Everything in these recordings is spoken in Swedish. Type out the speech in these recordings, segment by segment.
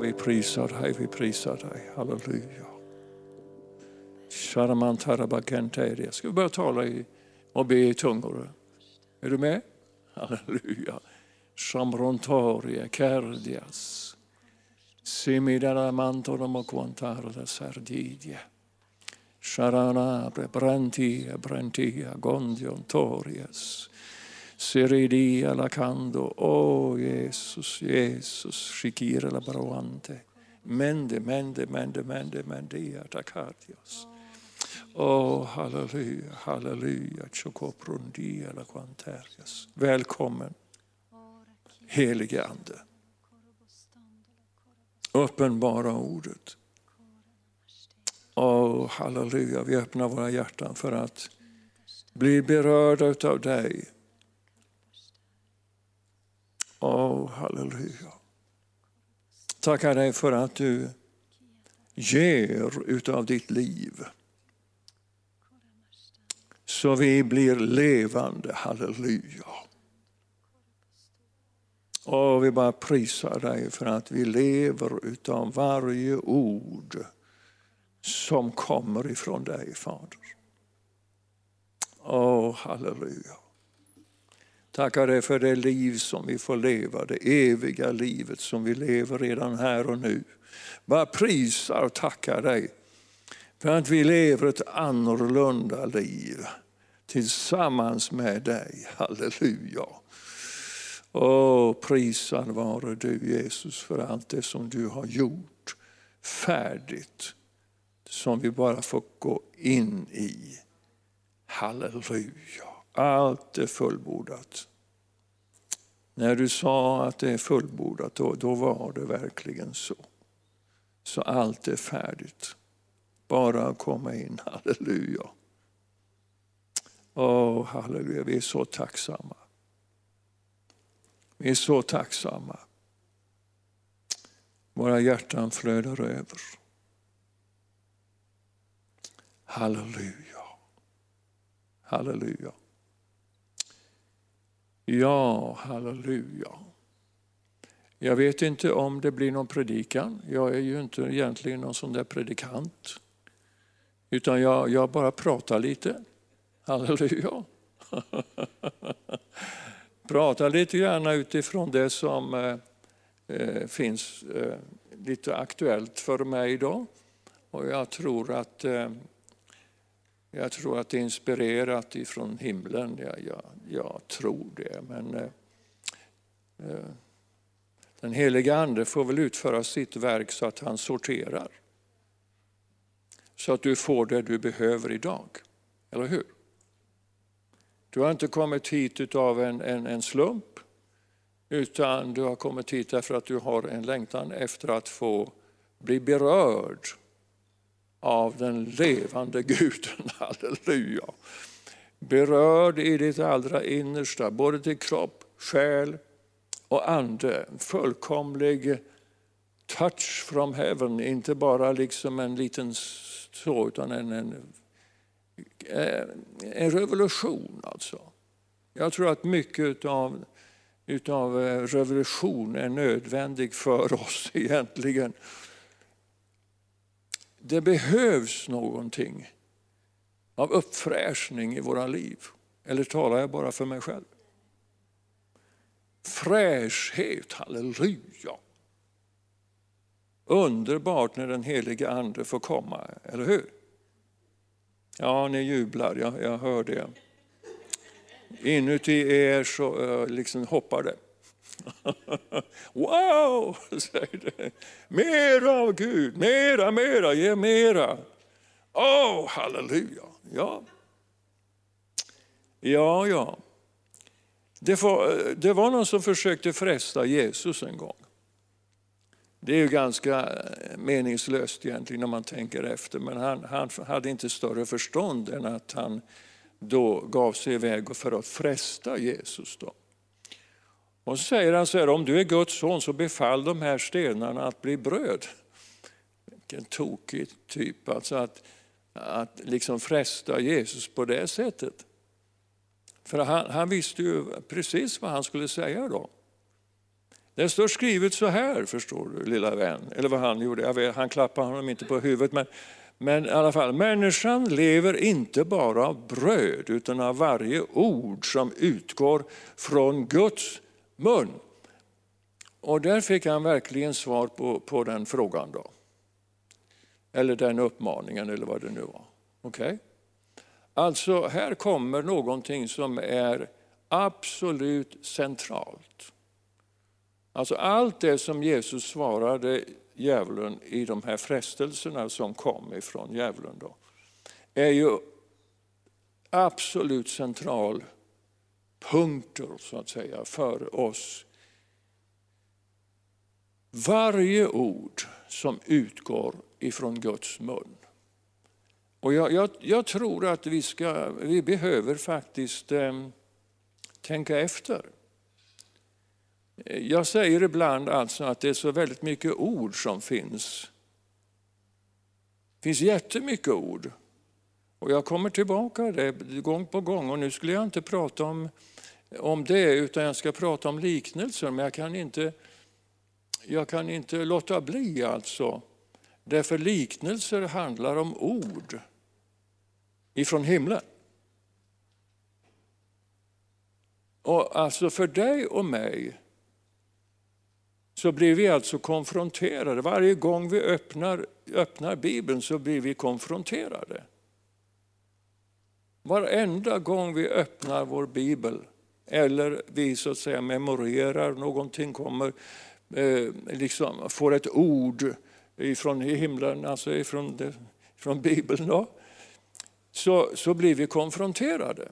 vi prisar dig, vi prisar dig. Halleluja. Sharamantarabakenteri. Ska vi börja tala i, och be i tungor? Är du med? Halleluja. Shamrontoria, Kerdias. Simidara mantorum quantara sardidia. Sharana, Brantia, Brantia, Gondion, Torias. Seredi Siridia, Lacando, oh Jesus, Jesus, shikir la Baruante. Mende, mende, mende, mende, mende, takatios. Oh, halleluja, halleluja, chokoprondia la quanterias. Välkommen, helige Ande. Uppenbara ordet. Oh, halleluja, vi öppnar våra hjärtan för att bli berörda av dig. Oh, halleluja. Tackar dig för att du ger utav ditt liv. Så vi blir levande, halleluja. Och vi bara prisar dig för att vi lever utav varje ord som kommer ifrån dig, Fader. Åh, oh, halleluja. Tackar dig för det liv som vi får leva, det eviga livet som vi lever redan här och nu. Bara prisar och tackar dig för att vi lever ett annorlunda liv tillsammans med dig. Halleluja. Åh, prisad vare du Jesus för allt det som du har gjort färdigt som vi bara får gå in i. Halleluja. Allt är fullbordat. När du sa att det är fullbordat, då, då var det verkligen så. Så allt är färdigt. Bara att komma in. Halleluja. Åh, halleluja. Vi är så tacksamma. Vi är så tacksamma. Våra hjärtan flödar över. Halleluja. Halleluja. Ja, halleluja. Jag vet inte om det blir någon predikan. Jag är ju inte egentligen någon sån där predikant. Utan jag, jag bara pratar lite. Halleluja. Pratar lite grann utifrån det som eh, eh, finns eh, lite aktuellt för mig idag. Och jag tror att eh, jag tror att det är inspirerat ifrån himlen. Jag, jag, jag tror det. Men eh, eh den heliga Ande får väl utföra sitt verk så att han sorterar. Så att du får det du behöver idag. Eller hur? Du har inte kommit hit av en, en, en slump. Utan du har kommit hit därför att du har en längtan efter att få bli berörd av den levande guden. Halleluja. Berörd i ditt allra innersta, både till kropp, själ och ande. Fullkomlig touch from heaven, inte bara liksom en liten så, utan en, en, eh, en revolution alltså. Jag tror att mycket av utav eh, revolution är nödvändig för oss egentligen. Det behövs någonting av uppfräschning i våra liv. Eller talar jag bara för mig själv? Fräschhet, halleluja. Underbart när den helige Ande får komma, eller hur? Ja, ni jublar, jag, jag hör det. Inuti er så eh, liksom hoppar det. wow, säger det. Mera av Gud, mera, mera, ge mera. Åh, oh, halleluja. Ja, ja. ja. Det, var, det var någon som försökte fresta Jesus en gång. Det är ju ganska eh, meningslöst egentligen när man tänker efter, men han, han hade inte större förstånd än att han då gav sig iväg för att fresta Jesus. Då. Och så säger han så här, om du är Guds son så befall de här stenarna att bli bröd. Vilken tokig typ, alltså att, att liksom fresta Jesus på det sättet. För han, han visste ju precis vad han skulle säga då. Det står skrivet så här, förstår du, lilla vän. Eller vad han gjorde, vet, han klappade honom inte på huvudet. Men, men i alla fall, människan lever inte bara av bröd utan av varje ord som utgår från Guds mun. Och där fick han verkligen svar på, på den frågan. då. Eller den uppmaningen eller vad det nu var. Okay? Alltså här kommer någonting som är absolut centralt. Alltså allt det som Jesus svarade djävulen i de här frestelserna som kom ifrån djävulen då, är ju absolut central punkter så att säga för oss. Varje ord som utgår ifrån Guds mun. Och jag, jag, jag tror att vi, ska, vi behöver faktiskt eh, tänka efter. Jag säger ibland alltså att det är så väldigt mycket ord som finns. Det finns jättemycket ord. Och jag kommer tillbaka det gång på gång och nu skulle jag inte prata om, om det utan jag ska prata om liknelser men jag kan inte, jag kan inte låta bli alltså. Därför liknelser handlar om ord ifrån himlen. Och alltså för dig och mig så blir vi alltså konfronterade. Varje gång vi öppnar, öppnar Bibeln så blir vi konfronterade. Varenda gång vi öppnar vår bibel eller vi så att säga memorerar någonting, kommer, eh, liksom, får ett ord ifrån himlen, alltså ifrån, det, från bibeln, då, så, så blir vi konfronterade.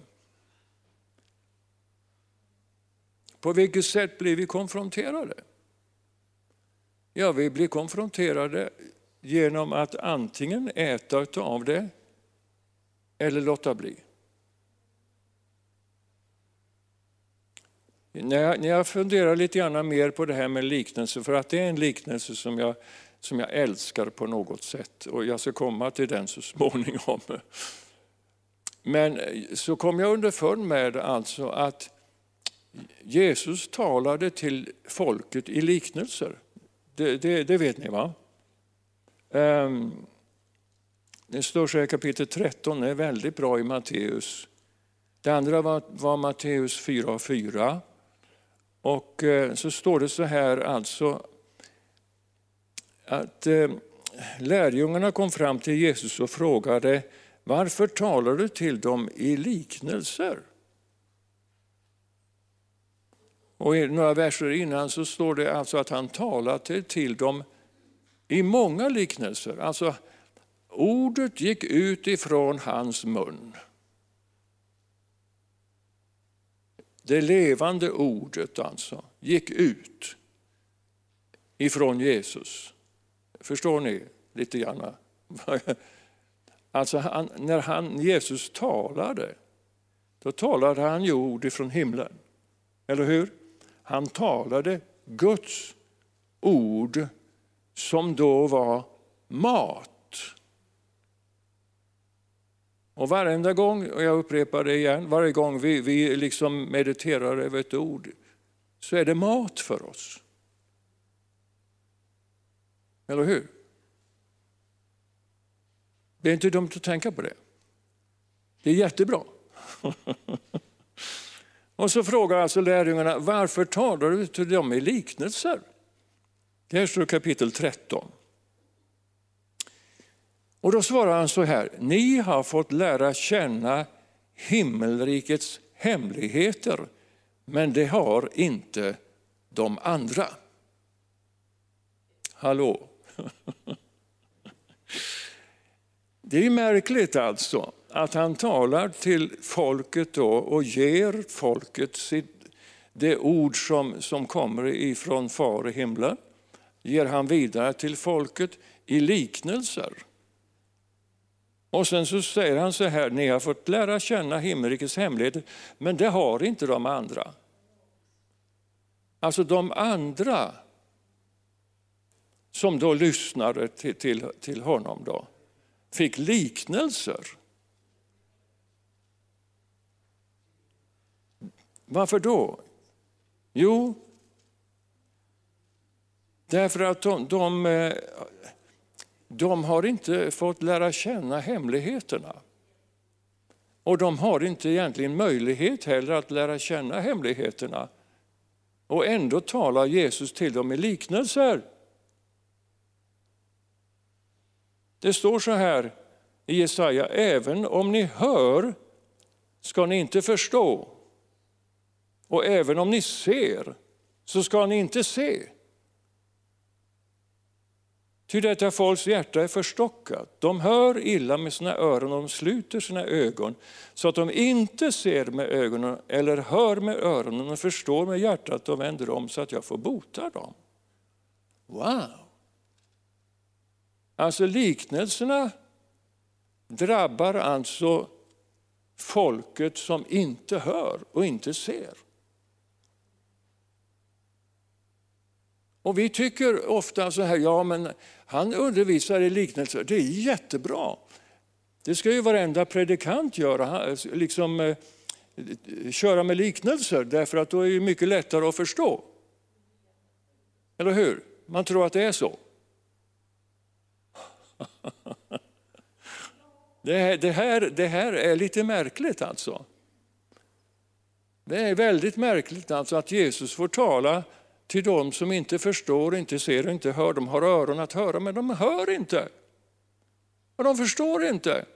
På vilket sätt blir vi konfronterade? Ja, vi blir konfronterade genom att antingen äta av det eller låta bli. När jag, när jag funderar lite grann mer på det här med liknelse, för att det är en liknelse som jag, som jag älskar på något sätt och jag ska komma till den så småningom. Men eh, så kom jag underfund med alltså att Jesus talade till folket i liknelser. Det, det, det vet ni va? Ehm, det står så här kapitel 13, det är väldigt bra i Matteus. Det andra var, var Matteus 4 och 4. Och eh, så står det så här alltså att eh, lärjungarna kom fram till Jesus och frågade varför talar du till dem i liknelser? Och i några verser innan så står det alltså att han talade till dem i många liknelser. Alltså ordet gick ut ifrån hans mun. Det levande ordet alltså gick ut ifrån Jesus. Förstår ni lite grann? Alltså han, när han, Jesus talade, då talade han ju ord ifrån himlen. Eller hur? Han talade Guds ord som då var mat. Och varenda gång, och jag upprepar det igen, varje gång vi, vi liksom mediterar över ett ord så är det mat för oss. Eller hur? Det är inte dumt att tänka på det. Det är jättebra. Och så frågar alltså lärjungarna, varför talar du till dem i liknelser? Det här står kapitel 13. Och då svarar han så här, ni har fått lära känna himmelrikets hemligheter, men det har inte de andra. Hallå? Det är märkligt alltså att han talar till folket då och ger folket sitt, det ord som, som kommer ifrån Far i himlen. Ger han vidare till folket i liknelser. Och sen så säger han så här, ni har fått lära känna himmelrikets hemligheter, men det har inte de andra. Alltså de andra som då lyssnade till, till, till honom då, fick liknelser. Varför då? Jo, Därför att de, de, eh, de har inte fått lära känna hemligheterna. Och de har inte egentligen möjlighet heller att lära känna hemligheterna. Och ändå talar Jesus till dem i liknelser. Det står så här i Jesaja, även om ni hör ska ni inte förstå. Och även om ni ser så ska ni inte se. Ty detta folks hjärta är förstockat. De hör illa med sina öron och de sluter sina ögon så att de inte ser med ögonen eller hör med öronen och förstår med hjärtat och vänder om så att jag får bota dem. Wow! Alltså liknelserna drabbar alltså folket som inte hör och inte ser. Och vi tycker ofta så här, ja men han undervisar i liknelser, det är jättebra. Det ska ju varenda predikant göra, eh, liksom eh, köra med liknelser, därför att då är det mycket lättare att förstå. Eller hur? Man tror att det är så. Det här, det, här, det här är lite märkligt alltså. Det är väldigt märkligt alltså att Jesus får tala till dem som inte förstår, inte ser och inte hör. De har öron att höra men de hör inte. Och de förstår inte.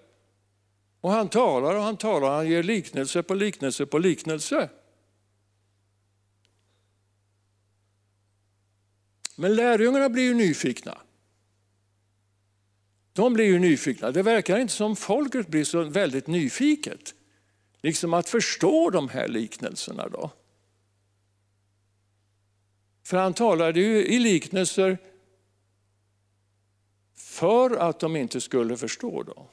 Och han talar och han talar, han ger liknelse på liknelse på liknelse. Men lärjungarna blir ju nyfikna. De blir ju nyfikna. Det verkar inte som folket blir så väldigt nyfiket. Liksom att förstå de här liknelserna. då. För han talade ju i liknelser för att de inte skulle förstå. Då.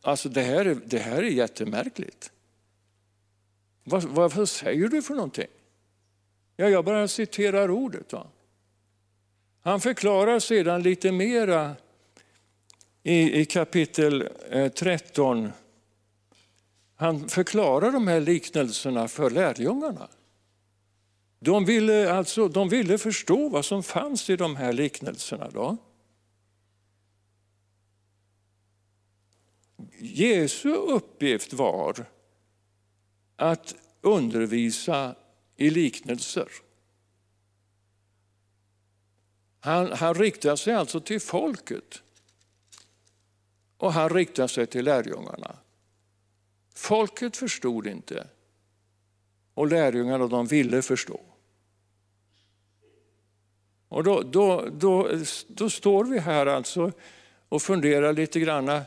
Alltså det här, är, det här är jättemärkligt. Vad, vad säger du för någonting? Ja, jag bara citerar ordet. Va? Han förklarar sedan lite mera i, i kapitel eh, 13. Han förklarar de här liknelserna för lärjungarna. De ville, alltså, de ville förstå vad som fanns i de här liknelserna. Då. Jesu uppgift var att undervisa i liknelser. Han, han riktar sig alltså till folket och han riktar sig till lärjungarna. Folket förstod inte och lärjungarna de ville förstå. Och då, då, då, då står vi här alltså och funderar lite grann.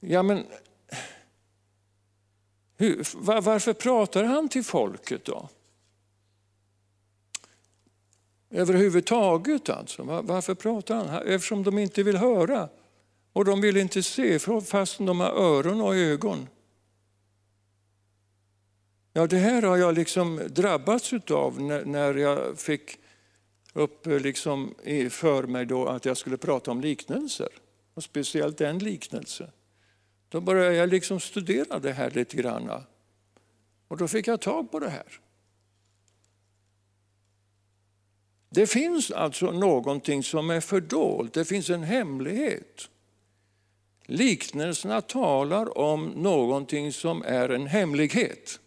Ja, men, hur, varför pratar han till folket då? Överhuvudtaget alltså. Varför pratar han? Eftersom de inte vill höra. Och de vill inte se fastän de har öron och ögon. Ja, det här har jag liksom drabbats av när jag fick upp eh, liksom för mig då att jag skulle prata om liknelser. Och speciellt en liknelse. Då började jag liksom studera det här lite grann. Och då fick jag tag på det här. Det finns alltså någonting som är fördolt, det finns en hemlighet. Liknelserna talar om någonting som är en hemlighet.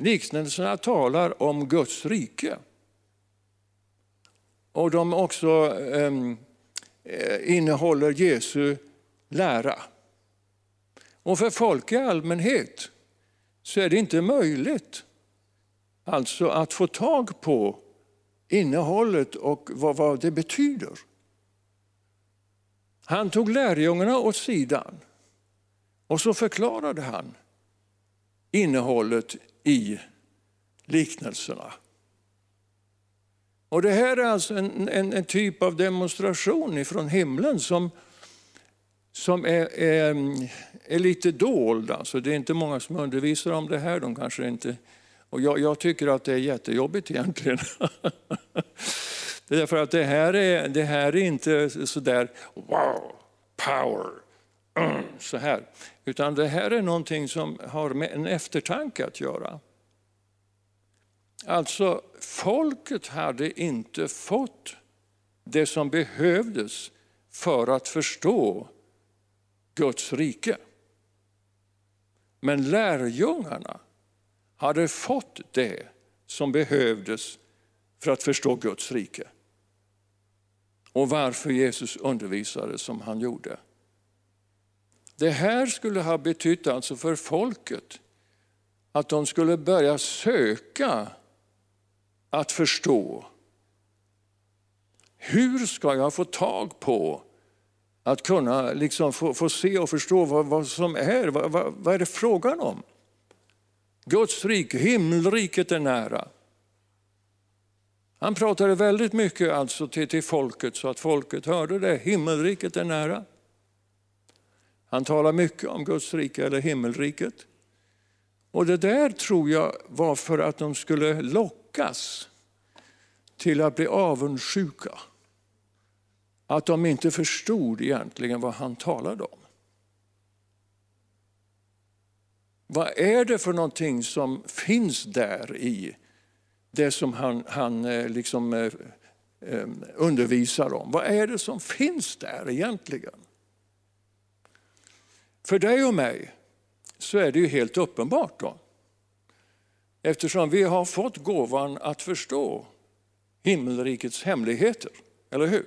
Liknelserna talar om Guds rike. Och de också ehm, eh, innehåller Jesu lära. Och för folk i allmänhet så är det inte möjligt alltså att få tag på innehållet och vad, vad det betyder. Han tog lärjungarna åt sidan och så förklarade han innehållet i liknelserna. Och Det här är alltså en, en, en typ av demonstration från himlen som, som är, är, är, lite dold. Alltså det är inte många som undervisar om det här. De kanske inte, och jag, jag tycker att det är jättejobbigt egentligen. Därför att det här är, det här är inte sådär wow, power, mm, så här. Utan det här är någonting som har med en eftertanke att göra. Alltså, folket hade inte fått det som behövdes för att förstå Guds rike. Men lärjungarna hade fått det som behövdes för att förstå Guds rike. Och varför Jesus undervisade som han gjorde. Det här skulle ha betytt alltså för folket att de skulle börja söka att förstå. Hur ska jag få tag på att kunna liksom få, få se och förstå vad, vad som är, vad, vad, vad är det frågan om? Guds rike, himmelriket är nära. Han pratade väldigt mycket alltså till, till folket så att folket hörde det. Himmelriket är nära. Han talar mycket om Guds rike eller himmelriket. Och det där tror jag var för att de skulle lockas till att bli avundsjuka. Att de inte förstod egentligen vad han talade om. Vad är det för någonting som finns där i det som han, han eh, liksom eh, eh, undervisar om? Vad är det som finns där egentligen? För dig och mig så är det ju helt uppenbart då. Eftersom vi har fått gåvan att förstå himmelrikets hemligheter, eller hur?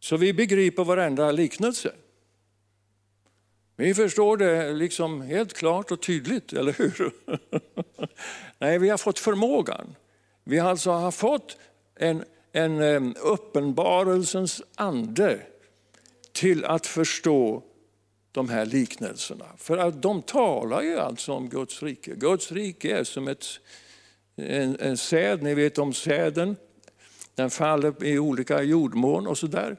Så vi begriper varenda liknelse. Vi förstår det liksom helt klart och tydligt, eller hur? Nej, vi har fått förmågan. Vi alltså har fått en, en eh, uppenbarelsens ande till att förstå de här liknelserna. För att de talar ju alltså om Guds rike. Guds rike är som ett, en, en säd, ni vet om säden. Den faller i olika jordmån och sådär.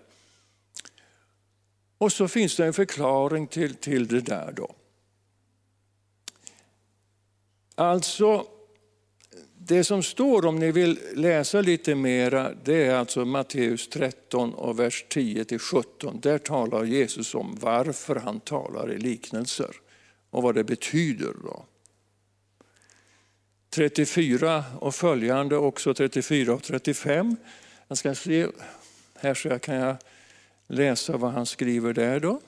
Och så finns det en förklaring till, till det där. då. Alltså, det som står om ni vill läsa lite mera, det är alltså Matteus 13 och vers 10 17. Där talar Jesus om varför han talar i liknelser och vad det betyder. Då. 34 och följande, också 34 och 35. Jag ska se, här så kan jag läsa vad han skriver där då.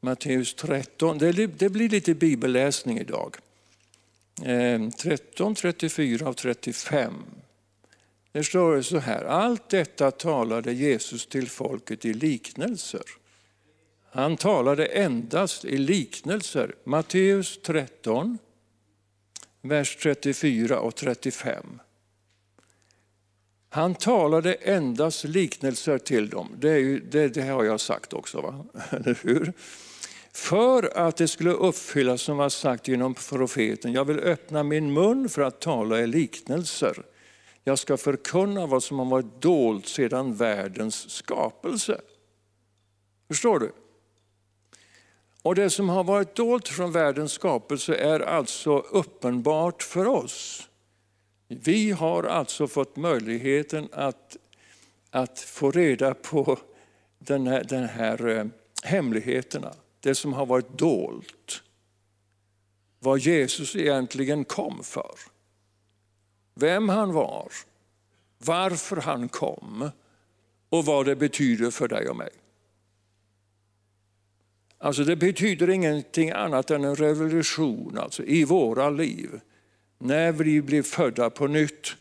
Matteus 13, det blir lite bibelläsning idag. 13, 34 och 35. Det står så här, allt detta talade Jesus till folket i liknelser. Han talade endast i liknelser. Matteus 13, vers 34 och 35. Han talade endast liknelser till dem. Det, ju, det, det har jag sagt också, va? eller hur? För att det skulle uppfyllas som var sagt genom profeten. Jag vill öppna min mun för att tala i liknelser. Jag ska förkunna vad som har varit dolt sedan världens skapelse. Förstår du? Och det som har varit dolt från världens skapelse är alltså uppenbart för oss. Vi har alltså fått möjligheten att, att få reda på den här, den här eh, hemligheterna det som har varit dolt. Vad Jesus egentligen kom för. Vem han var, varför han kom och vad det betyder för dig och mig. Alltså det betyder ingenting annat än en revolution alltså, i våra liv. När vi blir födda på nytt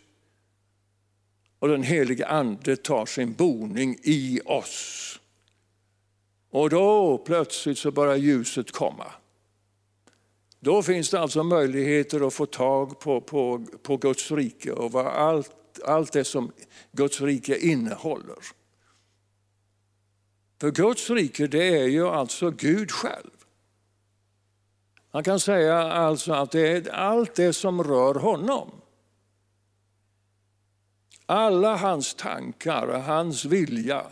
och den helige ande tar sin boning i oss. Och då plötsligt så börjar ljuset komma. Då finns det alltså möjligheter att få tag på, på, på Guds rike och vad allt, allt det som Guds rike innehåller. För Guds rike det är ju alltså Gud själv. Man kan säga alltså att det är allt det som rör honom. Alla hans tankar, hans vilja,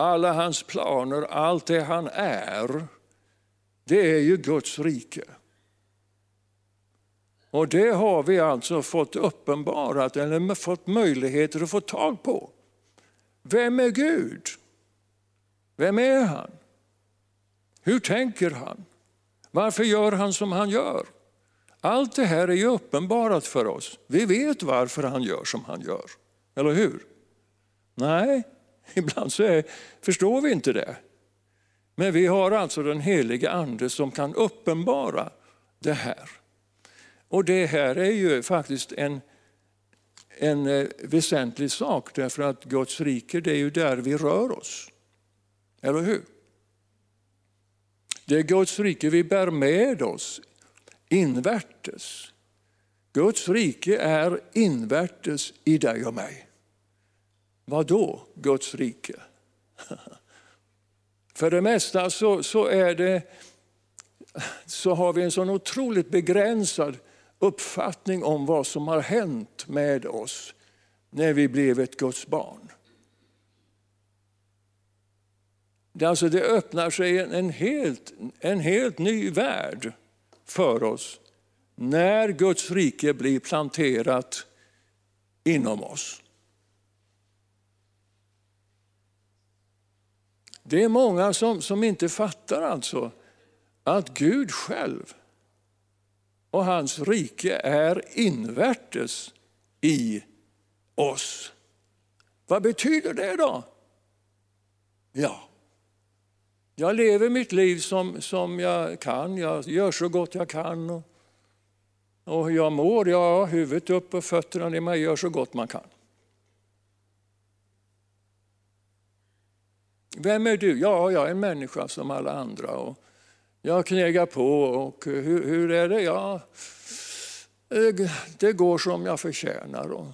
alla hans planer, allt det han är, det är ju Guds rike. Och det har vi alltså fått uppenbarat, eller fått möjligheter att få tag på. Vem är Gud? Vem är han? Hur tänker han? Varför gör han som han gör? Allt det här är ju uppenbarat för oss. Vi vet varför han gör som han gör. Eller hur? Nej, ibland så är, förstår vi inte det. Men vi har alltså den heliga ande som kan uppenbara det här. Och det här är ju faktiskt en, en eh, väsentlig sak därför att Guds rike det är ju där vi rör oss. Eller hur? Det är Guds rike vi bär med oss invärtes. Guds rike är invärtes i dig och mig. Vad då Guds rike? För det mesta så, så, är det, så har vi en sån otroligt begränsad uppfattning om vad som har hänt med oss när vi blev ett Guds barn. Det, alltså, det öppnar sig en, en, helt, en helt ny värld för oss när Guds rike blir planterat inom oss. Det är många som, som inte fattar alltså att Gud själv och hans rike är invärtes i oss. Vad betyder det då? Ja, jag lever mitt liv som, som jag kan, jag gör så gott jag kan. Och, och jag mår, ja, huvudet upp och fötterna ner, man gör så gott man kan. Vem är du? Ja, jag är en människa som alla andra. Och jag knegar på och hur, hur är det? Ja, eh, det går som jag förtjänar.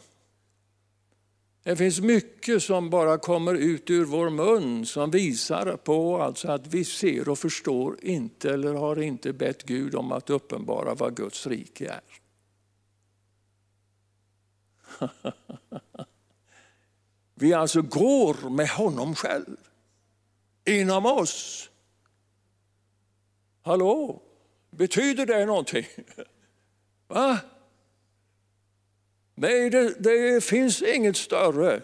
Det finns mycket som bara kommer ut ur vår mun som visar på alltså att vi ser och förstår inte eller har inte bett Gud om att uppenbara vad Guds rike är. Vi alltså går med honom själv, inom oss. Hallå, betyder det någonting? Va? Nej, det, det finns inget större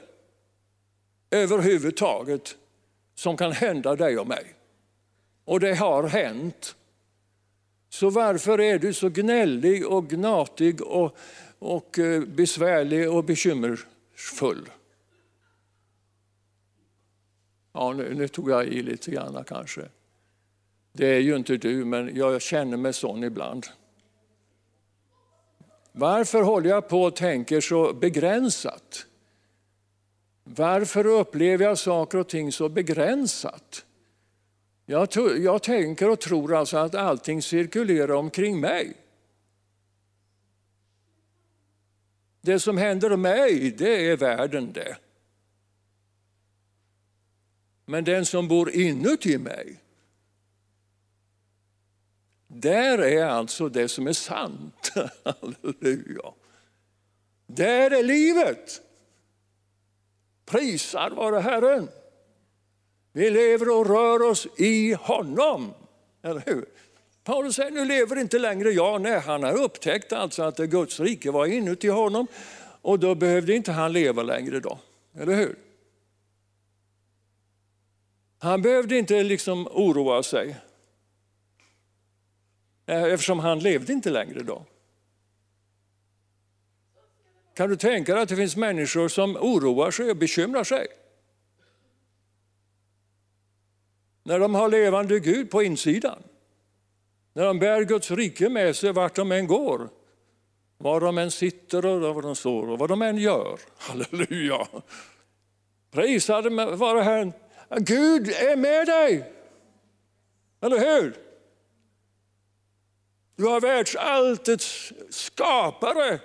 överhuvudtaget som kan hända dig och mig. Och det har hänt. Så varför är du så gnällig och gnatig och, och eh, besvärlig och bekymmersfull? Ja, nu, nu, tog jag i lite grann kanske. Det är ju inte du, men jag känner mig sån ibland. Varför håller jag på och tänker så begränsat? Varför upplever jag saker och ting så begränsat? Jag, jag tänker och tror alltså att allting cirkulerar omkring mig. Det som händer mig, det är världen det. Men den som bor inuti mig, där är alltså det som är sant. Halleluja. Där är livet. Prisad vare Herren. Vi lever och rör oss i honom. Eller hur? Paulus säger, nu lever inte längre jag. Nej, han har upptäckt alltså att Guds rike var inuti honom och då behövde inte han leva längre då. Eller hur? Han behövde inte liksom oroa sig. Eh, eftersom han levde inte längre då. Kan du tänka dig att det finns människor som oroar sig och bekymrar sig? När de har levande Gud på insidan. När de bär Guds rike med sig vart de än går. Var de än sitter och var de står och vad de än gör. Halleluja! Prisade vare Herren. Gud är med dig! Eller hur? Du har världsalltets skapare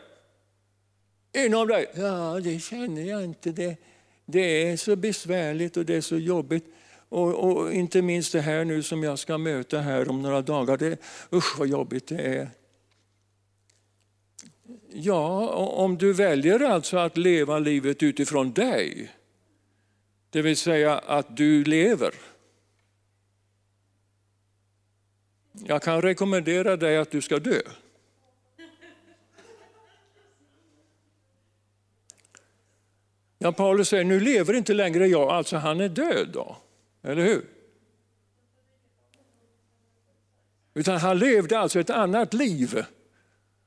inom dig. Ja, det känner jag inte. Det, det är så besvärligt och det är så jobbigt. Och, och, inte minst det här nu som jag ska möta här om några dagar. Det, usch vad jobbigt det är. Ja, om du väljer alltså att leva livet utifrån dig, det vill säga att du lever Jag kan rekommendera dig att du ska dö. Ja, Paulus säger, nu lever inte längre jag, alltså han är död då. Eller hur? Utan han levde alltså ett annat liv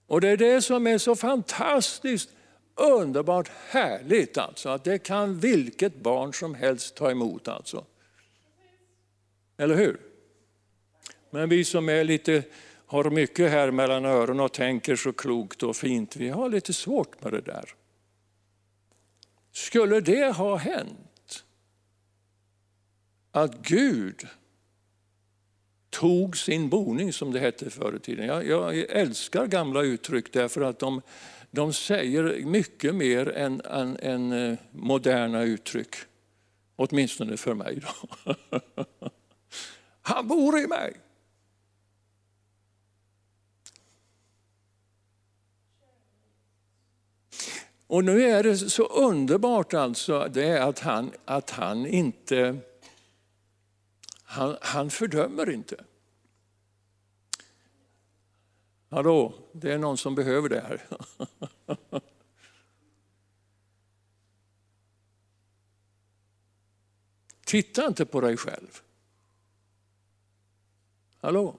Och det är det som är så fantastiskt underbart härligt alltså, att det kan vilket barn som helst ta emot alltså. Eller hur? Men vi som är lite, har mycket här mellan öronen och tänker så klokt och fint, vi har lite svårt med det där. Skulle det ha hänt att Gud tog sin boning som det hette förr i tiden. Jag, jag älskar gamla uttryck därför att de, de säger mycket mer än, än, än eh, moderna uttryck. Åtminstone för mig. Då. Han bor i mig. Och nu är det så underbart alltså det att han, att han inte han, han fördömer inte. Hallå, det är någon som behöver det här. Titta inte på dig själv. Hallå?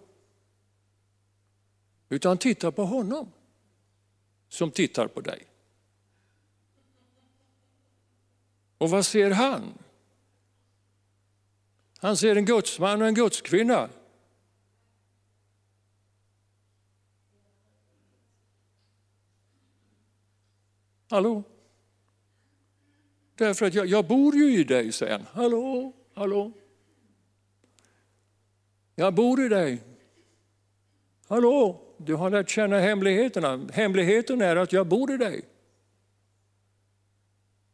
Utan titta på honom som tittar på dig. Och vad ser han? Han ser en gudsman och en gudskvinna. Hallå? Därför att jag, jag bor ju i dig, säger han. Hallå, hallå? Jag bor i dig. Hallå, du har lärt känna hemligheterna. Hemligheten är att jag bor i dig.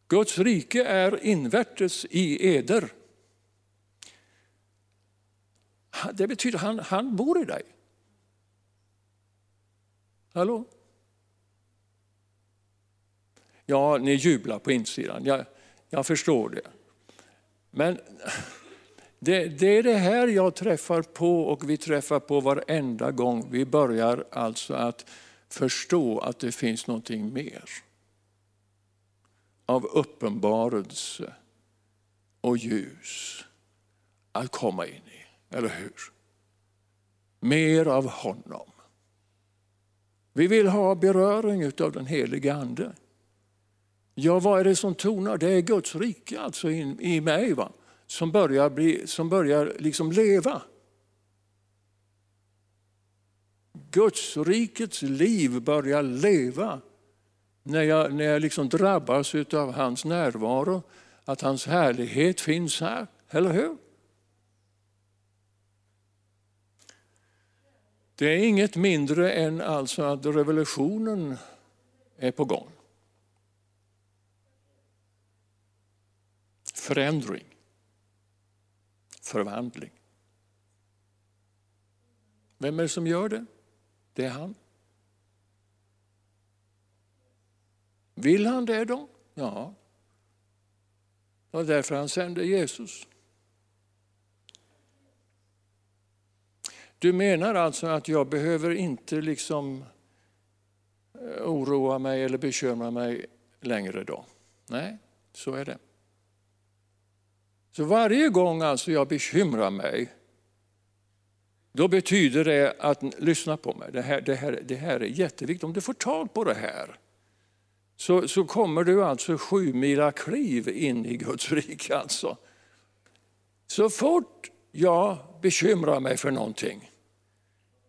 Guds rike är invärtes i eder. Det betyder att han, han bor i dig. Hallå? Ja, ni jublar på insidan, jag, jag förstår det. Men det, det, är det här jag träffar på och vi träffar på varenda gång vi börjar alltså att förstå att det finns någonting mer. Av uppenbarelse och ljus att komma in i. Eller hur? Mer av honom. Vi vill ha beröring av den helige Ande. Ja, vad är det som tonar? Det är Guds rike alltså in, i mig va? som börjar, bli, som börjar liksom leva. Guds rikets liv börjar leva när jag, när jag liksom drabbas av hans närvaro, att hans härlighet finns här. Eller hur? Det är inget mindre än alltså att revolutionen är på gång. Förändring, förvandling. Vem är det som gör det? Det är han. Vill han det då? Ja. Det var därför han sände Jesus. Du menar alltså att jag behöver inte liksom eh, oroa mig eller bekymra mig längre då? Nej, så är det. Så varje gång alltså jag bekymrar mig, då betyder det att, lyssna på mig, det här, det här, det här är jätteviktigt. Om du får tag på det här, så, så kommer du alltså sju mila kliv in i Guds rike. Alltså. Så fort jag bekymrar mig för någonting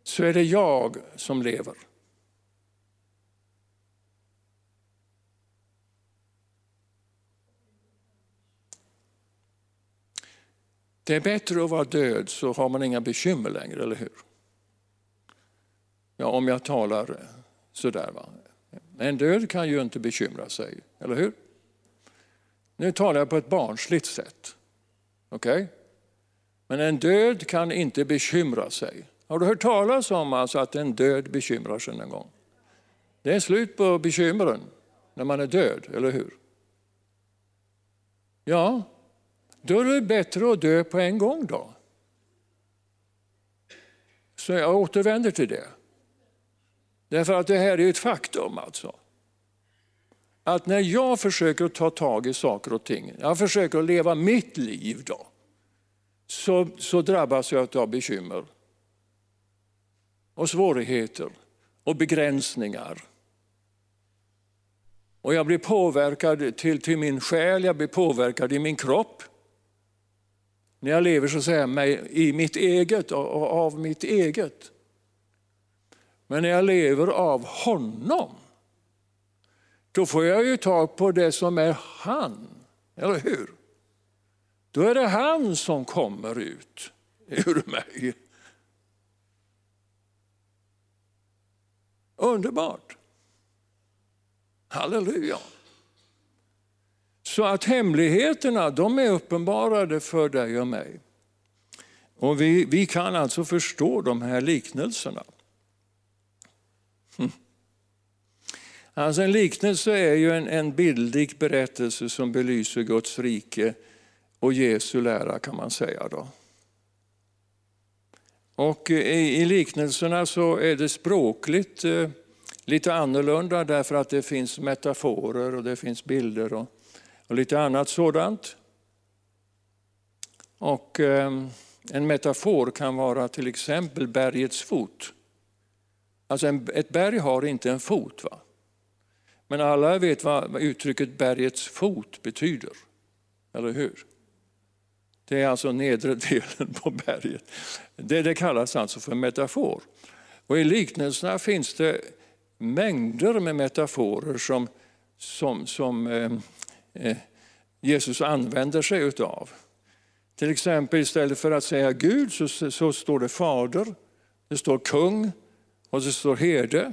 så är det jag som lever. Det är bättre att vara död så har man inga bekymmer längre, eller hur? Ja, om jag talar sådär. Va? En död kan ju inte bekymra sig, eller hur? Nu talar jag på ett barnsligt sätt. Okej? Okay? Men en död kan inte bekymra sig. Har du hört talas om alltså att en död bekymrar sig någon gång? Det är slut på bekymren när man är död, eller hur? Ja, då är det bättre att dö på en gång då. Så jag återvänder till det. Därför att det här är ett faktum alltså. Att när jag försöker ta tag i saker och ting, jag försöker leva mitt liv då, så, så drabbas jag av bekymmer och svårigheter och begränsningar. Och jag blir påverkad till, till min själ, jag blir påverkad i min kropp. När jag lever så säger mig i mitt eget och av mitt eget. Men när jag lever av honom, då får jag ju tag på det som är han. Eller hur? Då är det han som kommer ut ur mig. Underbart! Halleluja! Så att hemligheterna de är uppenbarade för dig och mig. Och vi, vi kan alltså förstå de här liknelserna. Hm. Alltså en liknelse är ju en, en bildlig berättelse som belyser Guds rike och Jesu lära kan man säga. Då. Och i, i liknelserna så är det språkligt eh, lite annorlunda därför att det finns metaforer och det finns bilder och, och lite annat sådant. Och eh, en metafor kan vara till exempel bergets fot. Alltså en, ett berg har inte en fot. Va? Men alla vet vad uttrycket bergets fot betyder. Eller hur? Det är alltså nedre delen på berget. Det, det kallas alltså för metafor. Och I liknelserna finns det mängder med metaforer som, som, som eh, Eh, Jesus använder sig utav. Till exempel istället för att säga Gud så, så står det fader, det står kung och det står herde.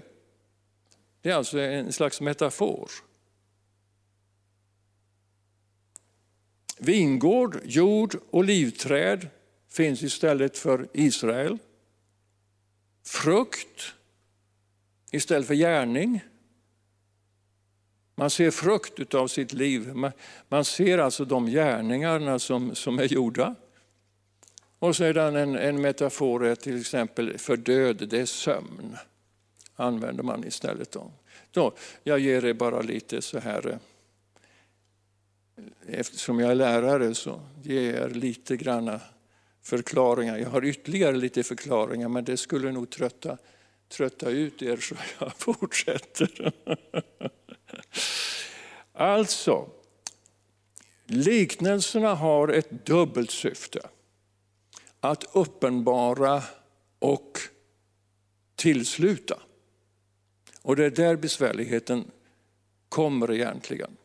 Det är alltså en slags metafor. Vingård, jord och livträd finns istället för Israel. Frukt istället för gärning. Man ser frukt av sitt liv. Man, ser alltså de gärningarna som, som är gjorda. Och sedan en, en metafor är till exempel för död, det är sömn. använder man istället. Då. Då, jag ger er bara lite så här eh, Eftersom jag är lärare så ger jag er lite granna förklaringar. Jag har ytterligare lite förklaringar men det skulle nog trötta, trötta ut er så jag fortsätter. Alltså, liknelserna har ett dubbelt syfte. Att uppenbara och tillsluta. Och det är där besvärligheten kommer egentligen.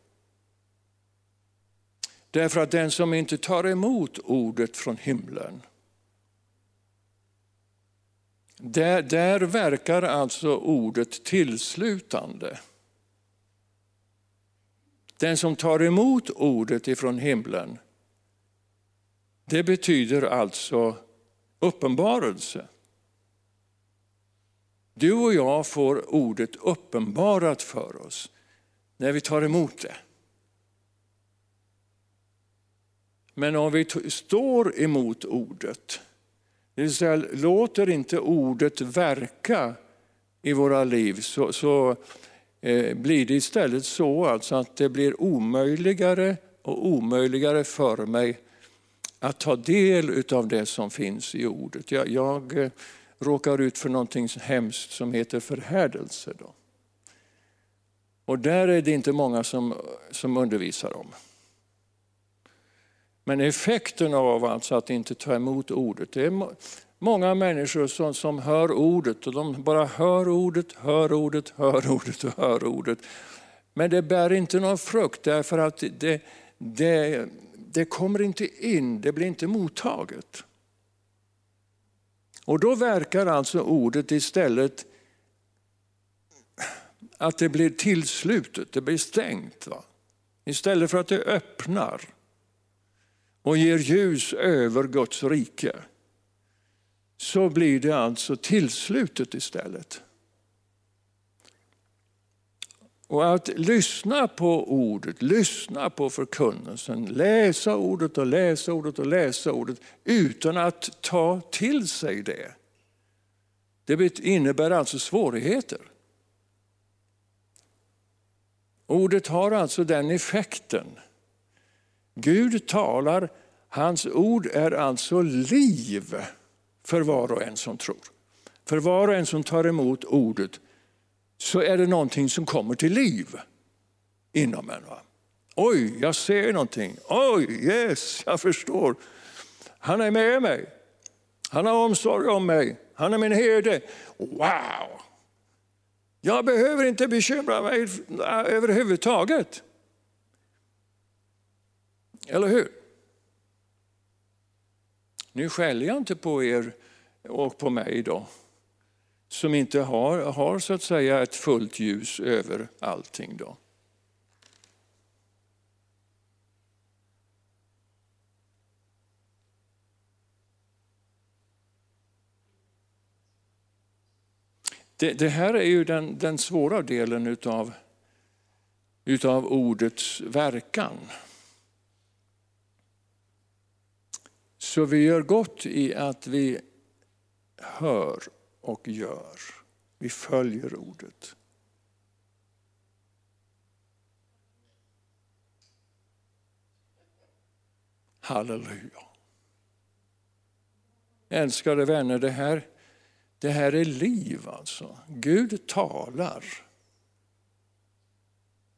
Därför att den som inte tar emot ordet från himlen, där, där verkar alltså ordet tillslutande. Den som tar emot ordet ifrån himlen, det betyder alltså uppenbarelse. Du och jag får ordet uppenbarat för oss när vi tar emot det. Men om vi står emot ordet, det vill säga låter inte ordet verka i våra liv, så, så eh, blir det istället så alltså att det blir omöjligare och omöjligare för mig att ta del av det som finns i ordet. Jag, jag eh, råkar ut för någonting hemskt som heter förhärdelse. Då. Och där är det inte många som, som undervisar om. Men effekten av alltså att inte ta emot ordet, det är många människor som, som hör ordet och de bara hör ordet, hör ordet, hör ordet och hör ordet. Men det bär inte någon frukt därför att det, det, det kommer inte in, det blir inte mottaget. Och då verkar alltså ordet istället att det blir tillslutet, det blir stängt. Va? Istället för att det öppnar och ger ljus över Guds rike så blir det alltså tillslutet istället. Och att lyssna på ordet, lyssna på förkunnelsen, läsa ordet och läsa ordet och läsa ordet utan att ta till sig det. Det innebär alltså svårigheter. Ordet har alltså den effekten Gud talar, hans ord är alltså liv för var och en som tror. För var och en som tar emot ordet så är det någonting som kommer till liv inom en. Va? Oj, jag ser någonting. Oj, yes, jag förstår. Han är med mig. Han har omsorg om mig. Han är min herde. Wow! Jag behöver inte bekymra mig äh, överhuvudtaget. Eller hur? Nu skäller jag inte på er och på mig då, som inte har, har så att säga ett fullt ljus över allting. Då. Det, det, här är ju den, den svåra delen utav, utav ordets verkan. Så vi gör gott i att vi hör och gör. Vi följer ordet. Halleluja. Älskade vänner, det här, det här är liv alltså. Gud talar.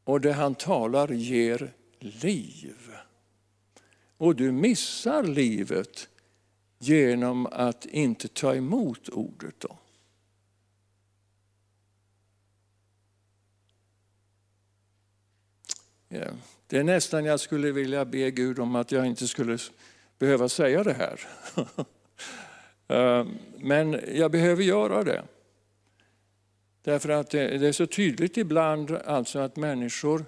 Och det han talar ger liv. Och du missar livet genom att inte ta emot ordet. Då. Ja, det är nästan jag skulle vilja be Gud om att jag inte skulle behöva säga det här. Eh, men jag behöver göra det. Därför att det är så tydligt ibland alltså att människor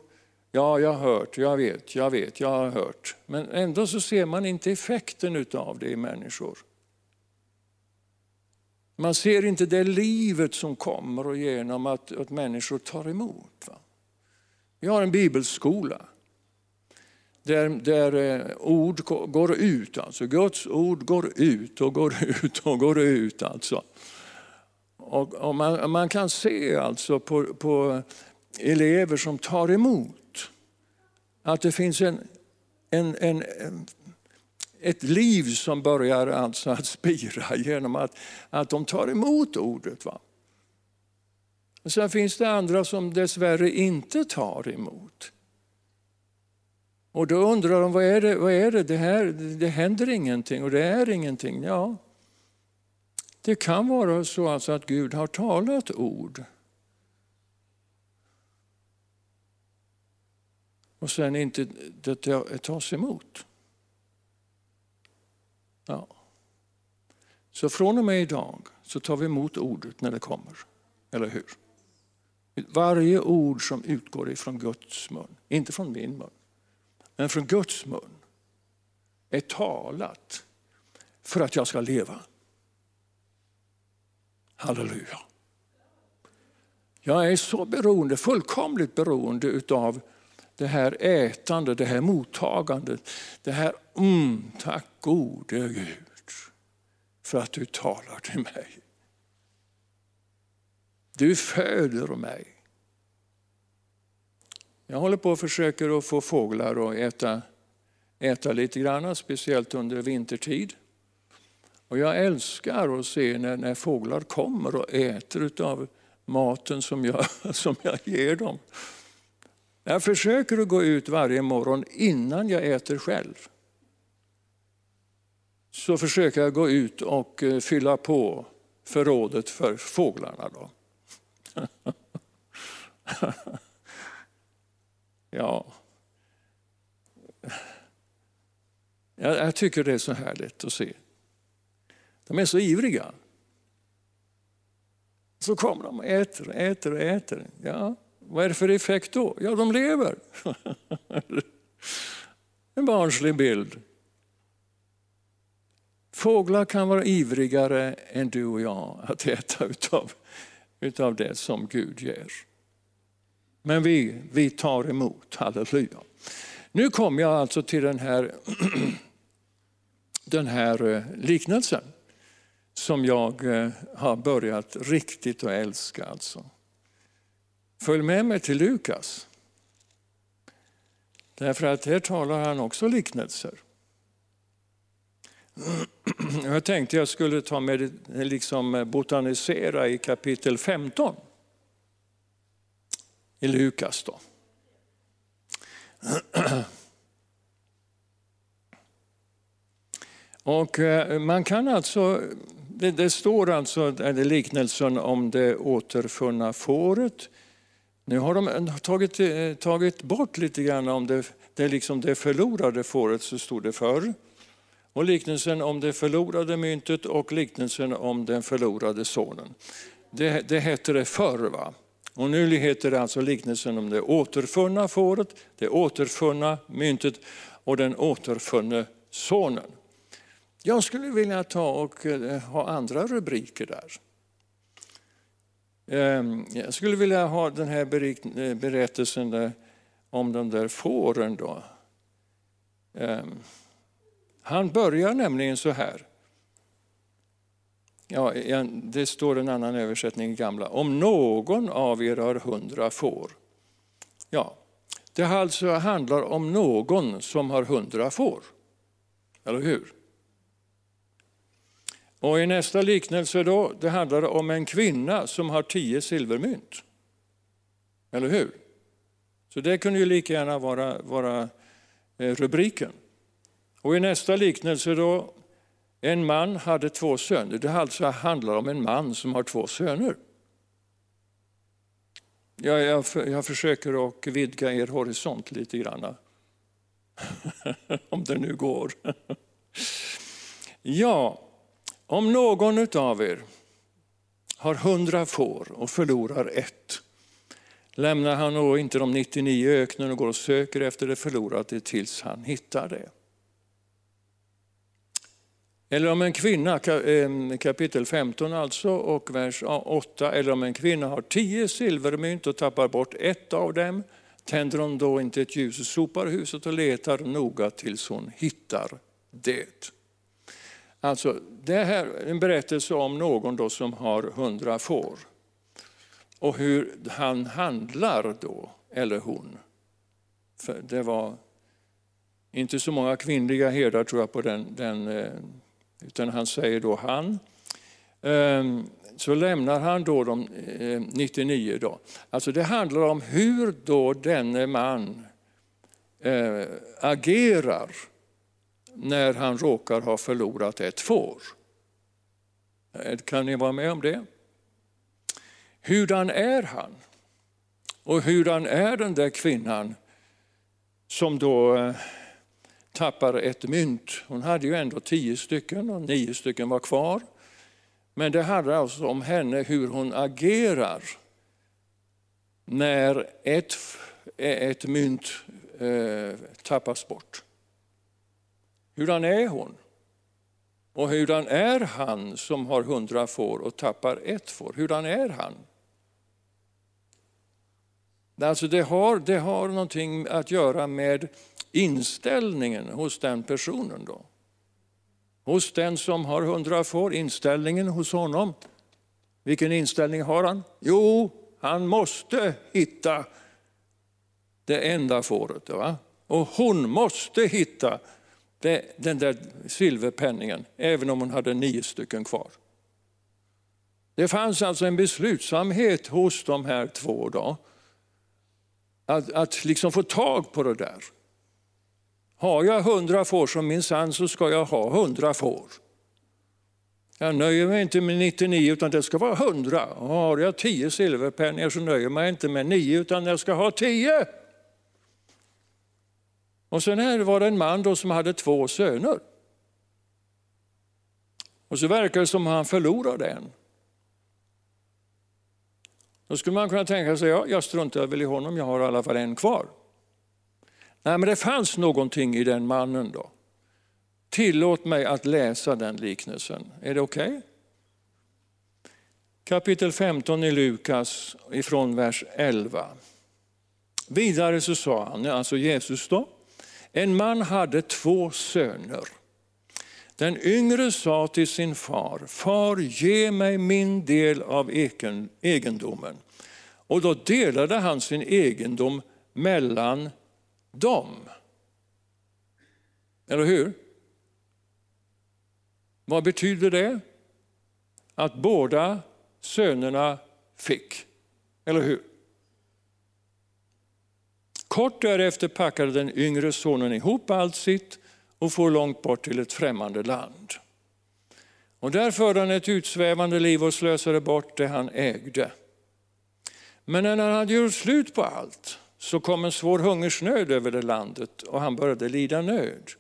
Ja, jag har hört, jag vet, jag vet, jag har hört. Men ändå så ser man inte effekten av det i människor. Man ser inte det livet som kommer och genom att, att människor tar emot. Va? Vi har en bibelskola där, där eh, ord går ut, alltså Guds ord går ut och går ut och går ut. Alltså. Och, och man, man, kan se alltså på, på elever som tar emot att det finns en, en, en, ett liv som börjar alltså att spira genom att, att de tar emot ordet. Va? Och sen finns det andra som dessvärre inte tar emot. Och då undrar de, vad är det, vad är det? Det, här, det händer ingenting och det är ingenting. Ja, det kan vara så alltså att Gud har talat ord och sen inte det tas emot. Ja. Så från och med idag så tar vi emot ordet när det kommer. Eller hur? Varje ord som utgår ifrån Guds mun, inte från min mun, men från Guds mun, är talat för att jag ska leva. Halleluja. Jag är så beroende, fullkomligt beroende utav det här ätandet, det här mottagandet. Det här, mm, tack gode Gud för att du talar till mig. Du föder mig. Jag håller på och försöker att få fåglar att äta, äta lite grann, speciellt under vintertid. Och jag älskar att se när, när fåglar kommer och äter av maten som jag, som jag ger dem. Jag försöker att gå ut varje morgon innan jag äter själv. Så försöker jag gå ut och eh, fylla på förrådet för fåglarna. Då. ja. Jag tycker det är så härligt att se. De är så ivriga. Så kommer de och äter och äter och äter. Ja. Vad är det för effekt då? Ja, de lever. en barnslig bild. Fåglar kan vara ivrigare än du och jag att äta utav, utav det som Gud ger. Men vi, vi tar emot, halleluja. Nu kommer jag alltså till den här, den här eh, liknelsen som jag eh, har börjat riktigt att älska. Alltså. Följ med mig till Lukas. Därför att här talar han också liknelser. Jag tänkte jag skulle ta med, liksom botanisera i kapitel 15. i Lukas. Då. Och eh, man kan alltså, det, det står alltså liknelsen om det återfunna fåret. Nu har de tagit, eh, tagit bort lite grann om det, det, liksom det förlorade fåret, så stod det förr. Och liknelsen om det förlorade myntet och liknelsen om den förlorade sonen. Det, det hette det förr. Va? Och nu heter det alltså liknelsen om det återfunna fåret, det återfunna myntet och den återfunne sonen. Jag skulle vilja ta och eh, ha andra rubriker där. Ehm, jag skulle vilja ha den här eh, berättelsen berättelsen om de där fåren. Då. Ehm, han börjar nämligen så här. Ja, det står en annan översättning i gamla. Om någon av er har hundra får. Ja, det alltså handlar om någon som har hundra får. Eller hur? Och i nästa liknelse då, det handlar om en kvinna som har tio silvermynt. Eller hur? Så det kunde ju lika gärna vara, vara eh, rubriken. Och i nästa liknelse då, en man hade två söner. Det alltså handlar om en man som har två söner. Jag, jag, jag försöker att vidga er horisont lite grann. om det nu går. ja, om någon av er har hundra får och förlorar ett, lämnar han då inte de 99 i öknen och går och söker efter det förlorade tills han hittar det. Eller om en kvinna, kapitel 15 alltså, och vers 8, eller om en kvinna har tio silvermynt och tappar bort ett av dem, tänder hon då inte ett ljus och sopar huset och letar noga tills hon hittar det. Alltså, det här är en berättelse om någon då som har hundra får. Och hur han handlar då, eller hon. För det var inte så många kvinnliga herdar tror jag på den, den eh, utan han säger då han. Ehm, så lämnar han då de 99 eh, då. Alltså det handlar om hur då denne man eh, agerar när han råkar ha förlorat ett får. Kan ni vara med om det? Hurdan är han? Och hurdan är den där kvinnan som då eh, tappar ett mynt. Hon hade ju ändå tio stycken och nio stycken var kvar. Men det handlar alltså om henne, hur hon agerar när ett, ett mynt eh, tappas bort. Hurdan är hon? Och hurdan är han som har hundra får och tappar ett får? Hurdan är han? Alltså det, har, det har någonting att göra med inställningen hos den personen då? Hos den som har hundra får, inställningen hos honom. Vilken inställning har han? Jo, han måste hitta det enda fåret. Va? Och hon måste hitta det, den där silverpenningen, även om hon hade nio stycken kvar. Det fanns alltså en beslutsamhet hos de här två då, att, att liksom få tag på det där. Har jag hundra får som min sann så ska jag ha hundra får. Jag nöjer mig inte med 99 utan det ska vara 100. Har jag 10 silverpenningar så nöjer jag mig inte med 9 utan jag ska ha 10. Och sen här var det en man då som hade två söner. Och så verkar det som att han förlorade en. Då skulle man kunna tänka sig, ja, jag struntar väl i honom, jag har i alla fall en kvar. Nej, men det fanns någonting i den mannen då. Tillåt mig att läsa den liknelsen. Är det okej? Okay? Kapitel 15 i Lukas ifrån vers 11. Vidare så sa han, alltså Jesus då, en man hade två söner. Den yngre sa till sin far, far ge mig min del av egendomen. Och då delade han sin egendom mellan dem. Eller hur? Vad betyder det? Att båda sönerna fick. Eller hur? Kort därefter packade den yngre sonen ihop allt sitt och for långt bort till ett främmande land. Och där förde han ett utsvävande liv och slösade bort det han ägde. Men när han hade gjort slut på allt så kom en svår hungersnöd över det landet och han började lida nöd.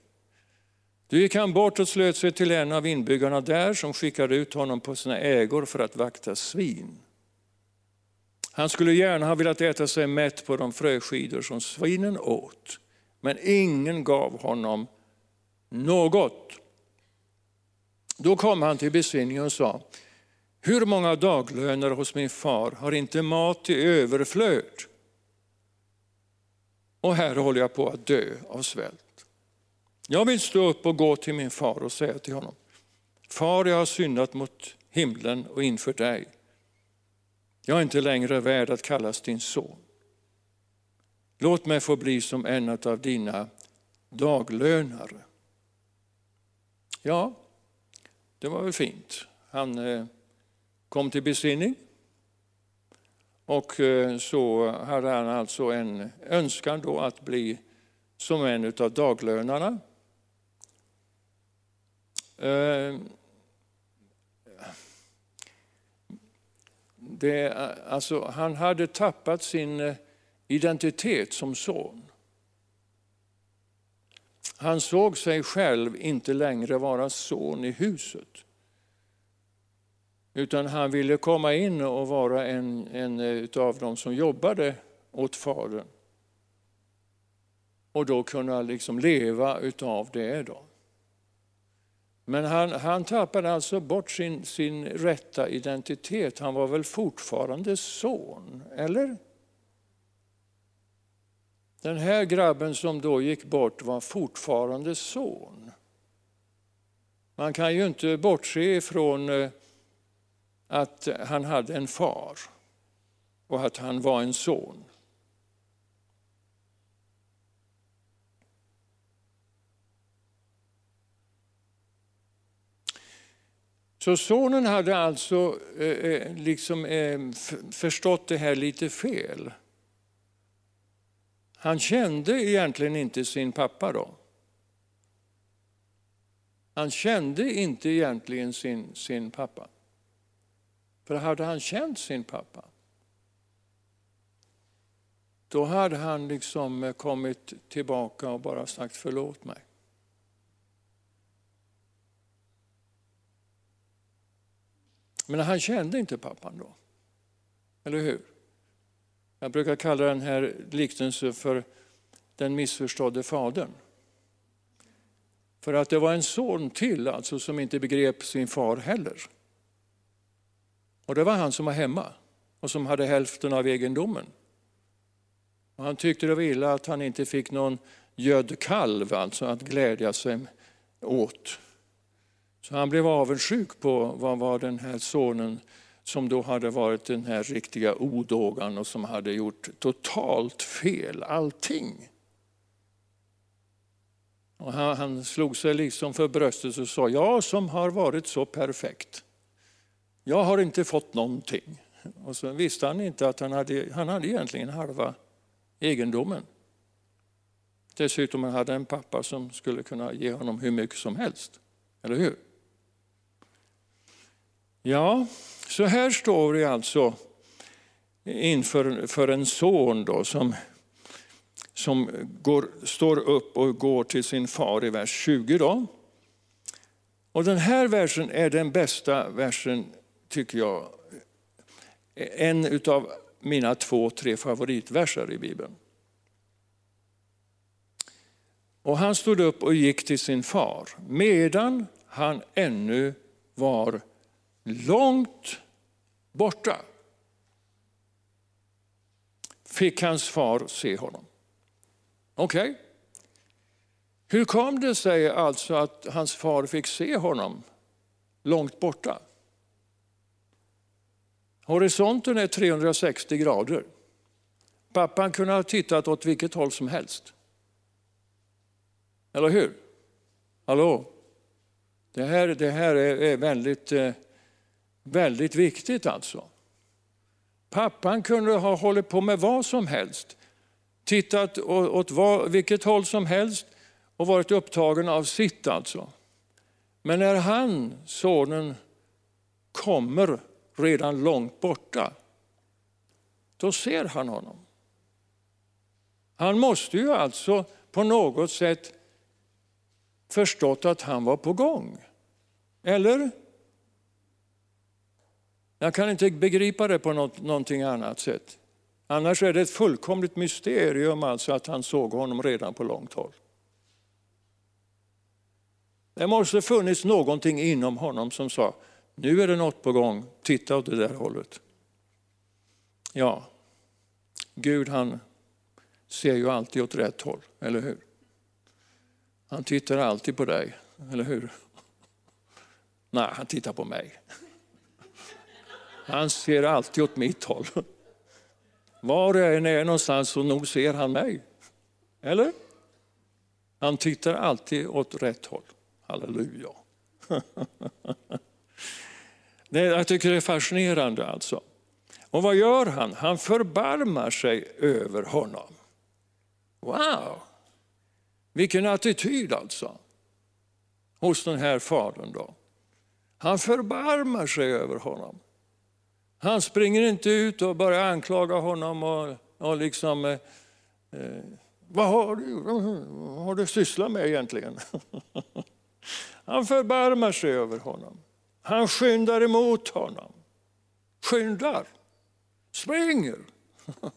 Då gick han bort och slöt sig till en av inbyggarna där som skickade ut honom på sina ägor för att vakta svin. Han skulle gärna ha velat äta sig mätt på de fröskidor som svinen åt, men ingen gav honom något. Då kom han till besinning och sa, hur många daglöner hos min far har inte mat i överflöd? Och här håller jag på att dö av svält. Jag vill stå upp och gå till min far och säga till honom, Far, jag har syndat mot himlen och inför dig. Jag är inte längre värd att kallas din son. Låt mig få bli som en av dina daglönare. Ja, det var väl fint. Han eh, kom till besinning. Och eh, så hade han alltså en önskan då att bli som en av daglönarna. Eh, det, alltså, han hade tappat sin eh, identitet som son. Han såg sig själv inte längre vara son i huset. Utan han ville komma in och vara en, en eh, av dem som jobbade åt Fadern. Och då kunna liksom leva utav det. Då. Men han, han tappade alltså bort sin, sin rätta identitet. Han var väl fortfarande son, eller? Den här grabben som då gick bort var fortfarande son. Man kan ju inte bortse ifrån eh, att han hade en far och att han var en son. Så sonen hade alltså eh, eh liksom, eh, förstått det här lite fel. Han kände egentligen inte sin pappa då. Han kände inte egentligen sin, sin pappa. För hade han känt sin pappa, då hade han liksom eh, kommit tillbaka och bara sagt förlåt mig. Men han kände inte pappan då. Eller hur? Jag brukar kalla den här liknelsen för den missförstådde fadern. För att det var en son till alltså som inte begrep sin far heller. Och det var han som var hemma och som hade hälften av egendomen. Och han tyckte det var illa att han inte fick någon gödd kalv alltså att glädja sig åt. Så han blev avundsjuk på vad var den här sonen som då hade varit den här riktiga odågan och som hade gjort totalt fel, allting. Och han, han slog sig liksom för bröstet och sa, jag som har varit så perfekt, jag har inte fått någonting. Och så visste han inte att han hade, han hade egentligen halva egendomen. Dessutom hade han en pappa som skulle kunna ge honom hur mycket som helst. Eller hur? Ja, så här står vi alltså inför för en son då som, som går, står upp och går till sin far i vers 20. Då. Och den här versen är den bästa versen, tycker jag. En av mina två, tre favoritverser i Bibeln. Och han stod upp och gick till sin far medan han ännu var långt borta fick hans far se honom. Okej? Okay. Hur kom det sig alltså att hans far fick se honom långt borta? Horisonten är 360 grader. Pappan kunde ha tittat åt vilket håll som helst. Eller hur? Hallå? Det här, det här är väldigt eh, Väldigt viktigt alltså. Pappan kunde ha hållit på med vad som helst. tittat åt vilket håll som helst och varit upptagen av sitt alltså. Men när han, sonen, kommer redan långt borta, då ser han honom. Han måste ju alltså på något sätt förstått att han var på gång. Eller? Jag kan inte begripa det på något, någonting annat sätt. Annars är det ett fullkomligt mysterium alltså att han såg honom redan på långt håll. Det måste funnits någonting inom honom som sa, nu är det något på gång, titta åt det där hållet. Ja, Gud han ser ju alltid åt rätt håll, eller hur? Han tittar alltid på dig, eller hur? Nej, han tittar på mig. Han ser alltid åt mitt håll. Var jag än är någonstans så nog ser han mig. Eller? Han tittar alltid åt rätt håll. Halleluja. Jag tycker det är fascinerande alltså. Och vad gör han? Han förbarmar sig över honom. Wow! Vilken attityd alltså. Hos den här fadern då. Han förbarmar sig över honom. Han springer inte ut och börjar anklaga honom och, och liksom, eh, eh vad har du, vad har du sysslat med egentligen? Han förbarmar sig över honom. Han skyndar emot honom. Skyndar. Springer.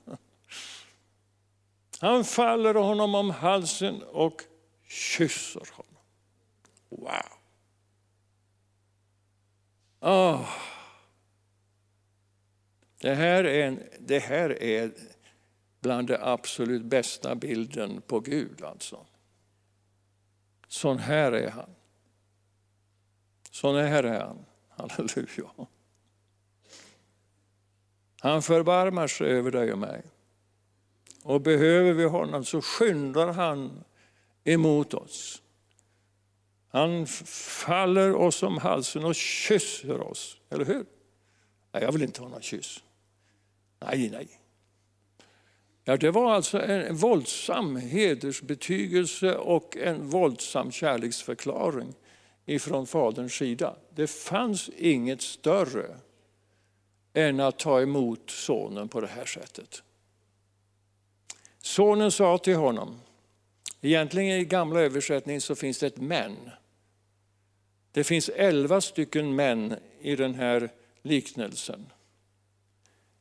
Han faller honom om halsen och kysser honom. Wow! Oh. Det, här är en, det här är bland den absolut bästa bilden på Gud. alltså. Sån här är han. Sån här är han. Halleluja. Han förbarmar sig över dig och mig. Och behöver vi honom så skyndar han emot oss. Han faller oss om halsen och kysser oss, eller hur? Nej, jag vill inte ha någon kyss. Nej, nej. Ja, det var alltså en våldsam hedersbetygelse och en våldsam kärleksförklaring ifrån faderns sida. Det fanns inget större än att ta emot sonen på det här sättet. Sonen sa till honom, egentligen i gamla översättningen så finns det ett men. Det finns elva stycken män i den här liknelsen.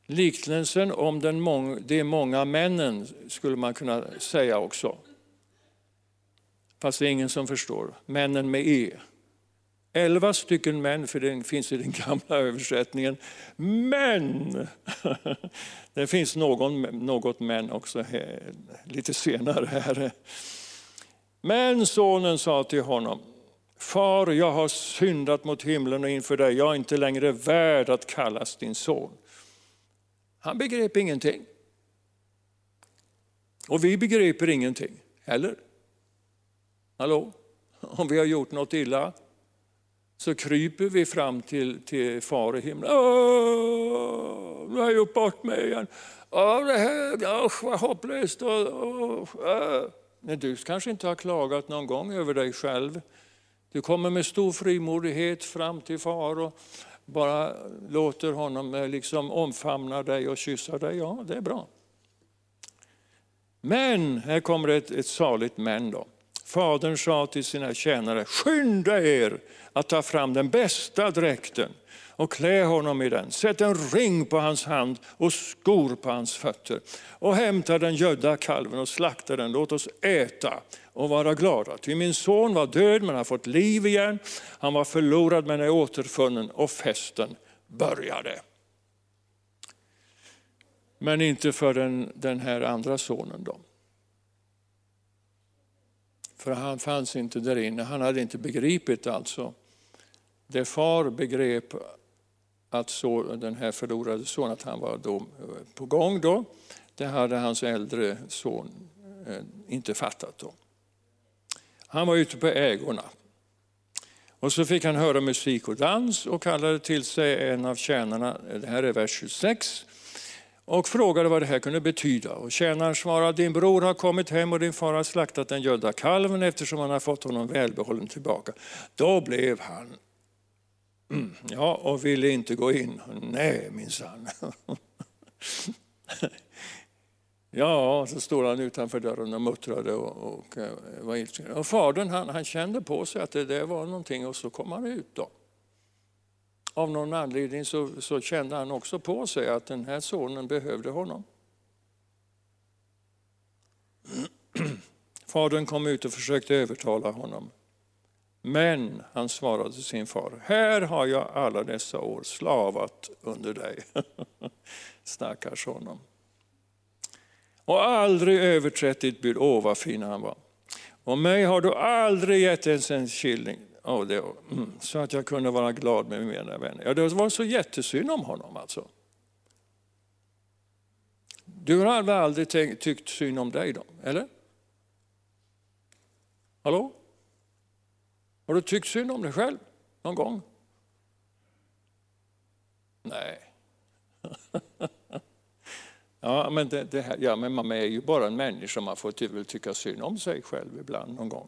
Liknelsen om den mång, de många männen skulle man kunna säga också. Fast det är ingen som förstår. Männen med E. Elva stycken män, för det finns i den gamla översättningen. Men det finns någon, något män också här, lite senare här. Men sonen sa till honom, Far, jag har syndat mot himlen och inför dig. Jag är inte längre värd att kallas din son. Han begrep ingenting. Och vi begriper ingenting heller. Hallå? Om vi har gjort något illa så kryper vi fram till, till far i himlen. Åh, nu har jag gjort bort mig igen. Åh, det här, usch vad hopplöst. Äh. Men du kanske inte har klagat någon gång över dig själv. Du kommer med stor frimodighet fram till far och bara låter honom eh, liksom omfamna dig och kyssa dig. Ja, det är bra. Men, här kommer ett, ett saligt men då. Fadern sa till sina tjänare, skynda er att ta fram den bästa dräkten och klä honom i den. Sätt en ring på hans hand och skor på hans fötter. Och hämta den gödda kalven och slakta den. Låt oss äta och vara glada. Ty min son var död men har fått liv igen. Han var förlorad men är återfunnen och festen började. Men inte för den, den här andra sonen då. För han fanns inte där inne, han hade inte begripit alltså. Det far begrep att så, den här förlorade sonen, att han var då eh, på gång då, det hade hans äldre son eh, inte fattat då. Han var ute på ägorna. Och så fick han höra musik och dans och kallade till sig en av tjänarna, eh, det här är vers 26. och frågade vad det här kunde betyda. Och tjänaren svarade, din bror har kommit hem och din far har slaktat den gödda kalven eftersom han har fått honom välbehållen tillbaka. Då blev han, mm, ja, och ville inte gå in. Nej minsann. Ja, så stod han utanför dörren och muttrade och, och eh, var ilsken. Och fadern han, han kände på sig att det, det var någonting och så kom han ut. då. Av någon anledning så, så kände han också på sig att den här sonen behövde honom. Fadern kom ut och försökte övertala honom. Men han svarade sin far, här har jag alla dessa år slavat under dig. Stackars honom. Och aldrig överträtt ditt bud. Åh vad fin han var. Och mig har du aldrig gett ens en killing. Oh, det, mm, så att jag kunde vara glad med mina vänner. Ja, det var så jättesynd om honom alltså. Du har aldrig tänkt, tyckt synd om dig då, eller? Hallå? Har du tyckt synd om dig själv någon gång? Nej. ja, men, det, det här, ja, men man är ju bara en människa, man får väl tycka synd om sig själv ibland någon gång.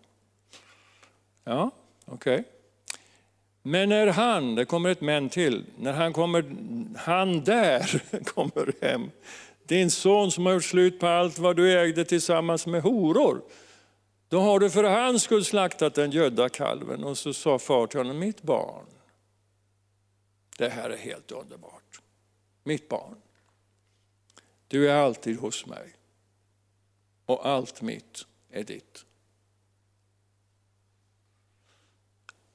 Ja, okej. Okay. Men när han, det kommer ett men till, när han kommer, han där kommer hem, din son som har gjort slut på allt vad du ägde tillsammans med horor, då har du för hans skull slaktat den gödda kalven. Och så sa far till honom, mitt barn, det här är helt underbart. Mitt barn, du är alltid hos mig och allt mitt är ditt.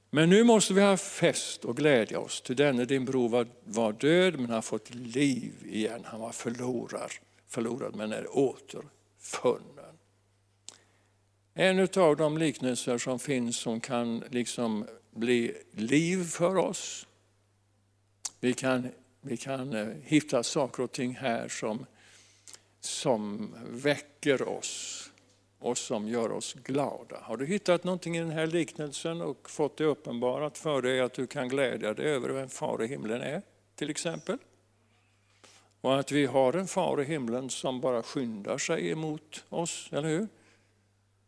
Men nu måste vi ha fest och glädja oss, till denne din bror var, var död men har fått liv igen. Han var förlorad, förlorad men är återfunnen. En av de liknelser som finns som kan liksom bli liv för oss. Vi kan, vi kan eh, hitta saker och ting här som, som väcker oss och som gör oss glada. Har du hittat någonting i den här liknelsen och fått det uppenbarat för dig att du kan glädja dig över vem far i himlen är, till exempel? Och att vi har en far i himlen som bara skyndar sig emot oss, eller hur?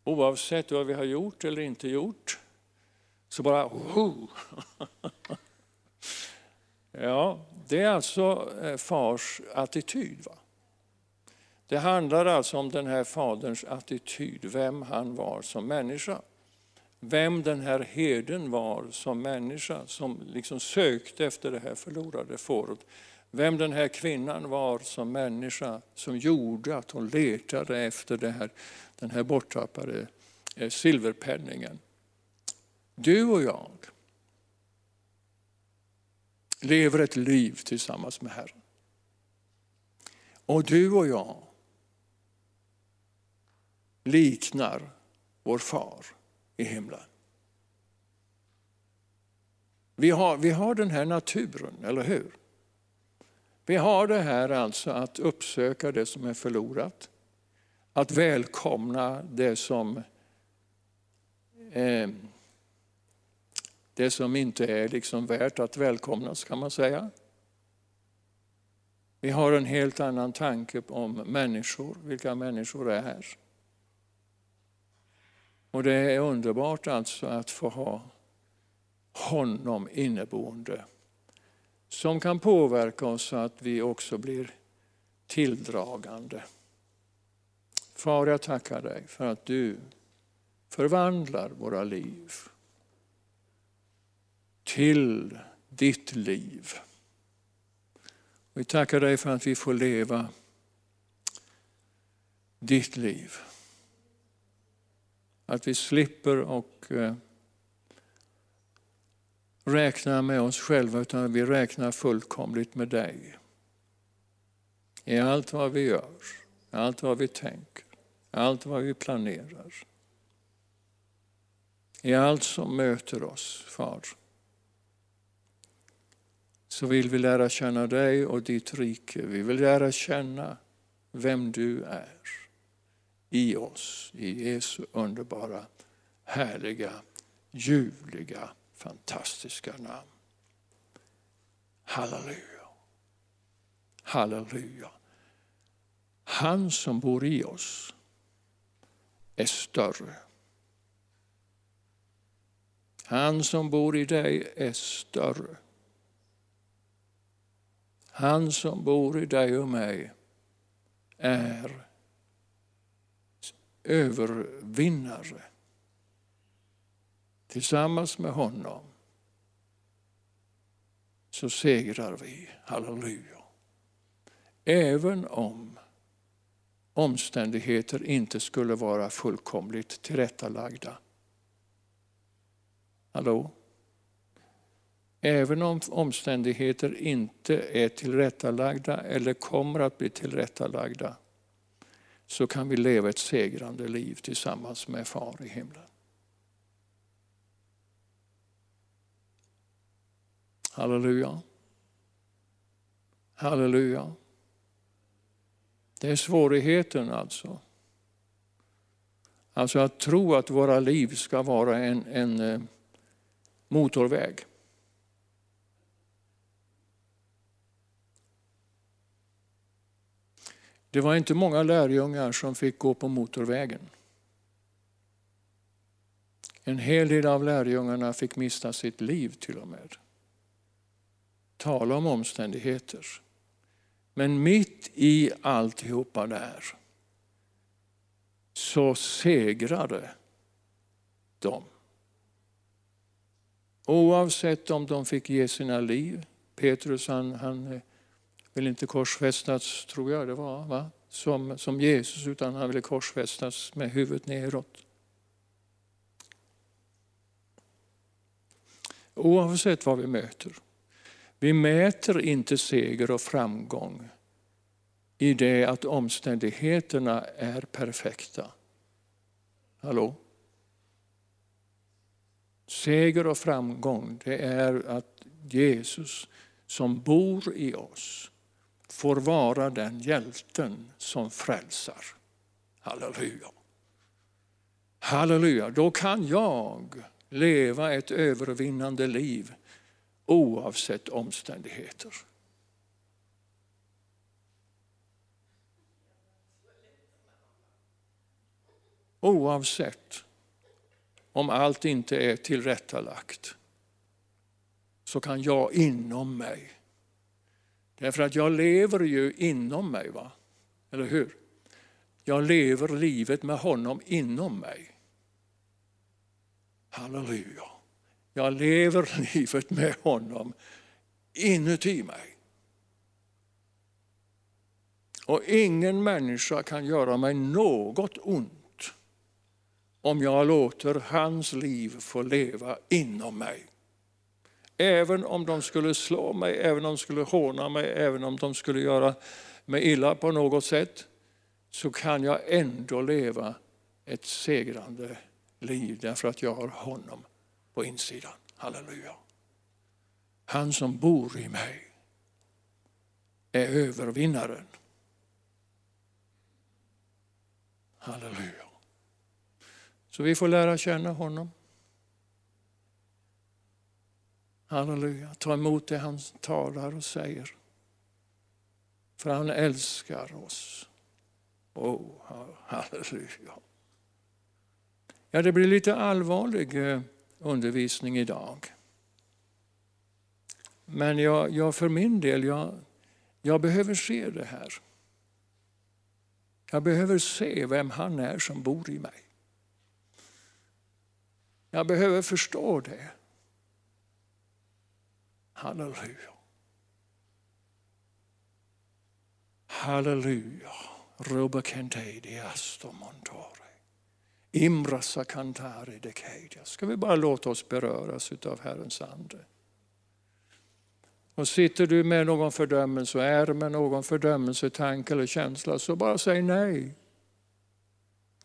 Oavsett vad vi har gjort eller inte gjort, så bara oh. Ja, det är alltså eh, fars attityd. Va? Det handlar alltså om den här faderns attityd, vem han var som människa. Vem den här herden var som människa som liksom sökte efter det här förlorade fåret. Vem den här kvinnan var som människa som gjorde att hon letade efter det här, den här borttappade eh, silverpenningen. Du och jag lever ett liv tillsammans med Herren. Och du och jag liknar vår far i himlen. Vi har, vi har den här naturen, eller hur? Vi har det här alltså att uppsöka det som är förlorat. Att välkomna det som, eh, det som inte är liksom värt att välkomnas kan man säga. Vi har en helt annan tanke om människor, vilka människor är. Och det är underbart alltså att få ha honom inneboende som kan påverka oss så att vi också blir tilldragande. Far, jag tackar dig för att du förvandlar våra liv till ditt liv. Vi tackar dig för att vi får leva ditt liv. Att vi slipper och eh, räkna med oss själva utan vi räknar fullkomligt med dig. I allt vad vi gör, allt vad vi tänker, allt vad vi planerar. I allt som möter oss, Far. Så vill vi lära känna dig och ditt rike. Vi vill lära känna vem du är i oss. I Jesu underbara, härliga, ljuvliga, fantastiska namn. Halleluja. Halleluja. Han som bor i oss är större. Han som bor i dig är större. Han som bor i dig och mig är övervinnare. Tillsammans med honom så segrar vi. Halleluja. Även om omständigheter inte skulle vara fullkomligt tillrättalagda. Hallå? Även om omständigheter inte är tillrättalagda eller kommer att bli tillrättalagda så kan vi leva ett segrande liv tillsammans med Far i himlen. Halleluja. Halleluja. Det är svårigheten alltså. Alltså att tro att våra liv ska vara en, en eh, motorväg. Det var inte många lärjungar som fick gå på motorvägen. En hel del av lärjungarna fick mista sitt liv till och med. Tala om omständigheter. Men mitt i alltihopa där så segrade de. Oavsett om de fick ge sina liv. Petrus han, han eh, ville inte korsfästas, tror jag det var, va? Som, som Jesus, utan han ville korsfästas med huvudet neråt. Oavsett vad vi möter. Vi mäter inte seger och framgång i det att omständigheterna är perfekta. Hallå? Seger och framgång det är att Jesus som bor i oss får vara den hjälten som frälsar. Halleluja. Halleluja, då kan jag leva ett övervinnande liv oavsett omständigheter. Oavsett om allt inte är tillrättalagt så kan jag inom mig. Därför att jag lever ju inom mig, va? eller hur? Jag lever livet med honom inom mig. Halleluja. Jag lever livet med honom inuti mig. Och ingen människa kan göra mig något ont om jag låter hans liv få leva inom mig. Även om de skulle slå mig, även om de skulle håna mig, även om de skulle göra mig illa på något sätt, så kan jag ändå leva ett segrande liv därför att jag har honom på insidan. Halleluja. Han som bor i mig är övervinnaren. Halleluja. Så vi får lära känna honom. Halleluja. Ta emot det han talar och säger. För han älskar oss. Oh, halleluja. Ja, det blir lite allvarlig eh, undervisning idag. Men jag, jag för min del, jag, jag behöver se det här. Jag behöver se vem han är som bor i mig. Jag behöver förstå det. Halleluja. Halleluja. Ruba kentedi asto montore. Imrasa sakantari de. Ska vi bara låta oss beröras av Herrens ande. Och sitter du med någon fördömelse och är med någon fördömelse, tanke eller känsla så bara säg nej.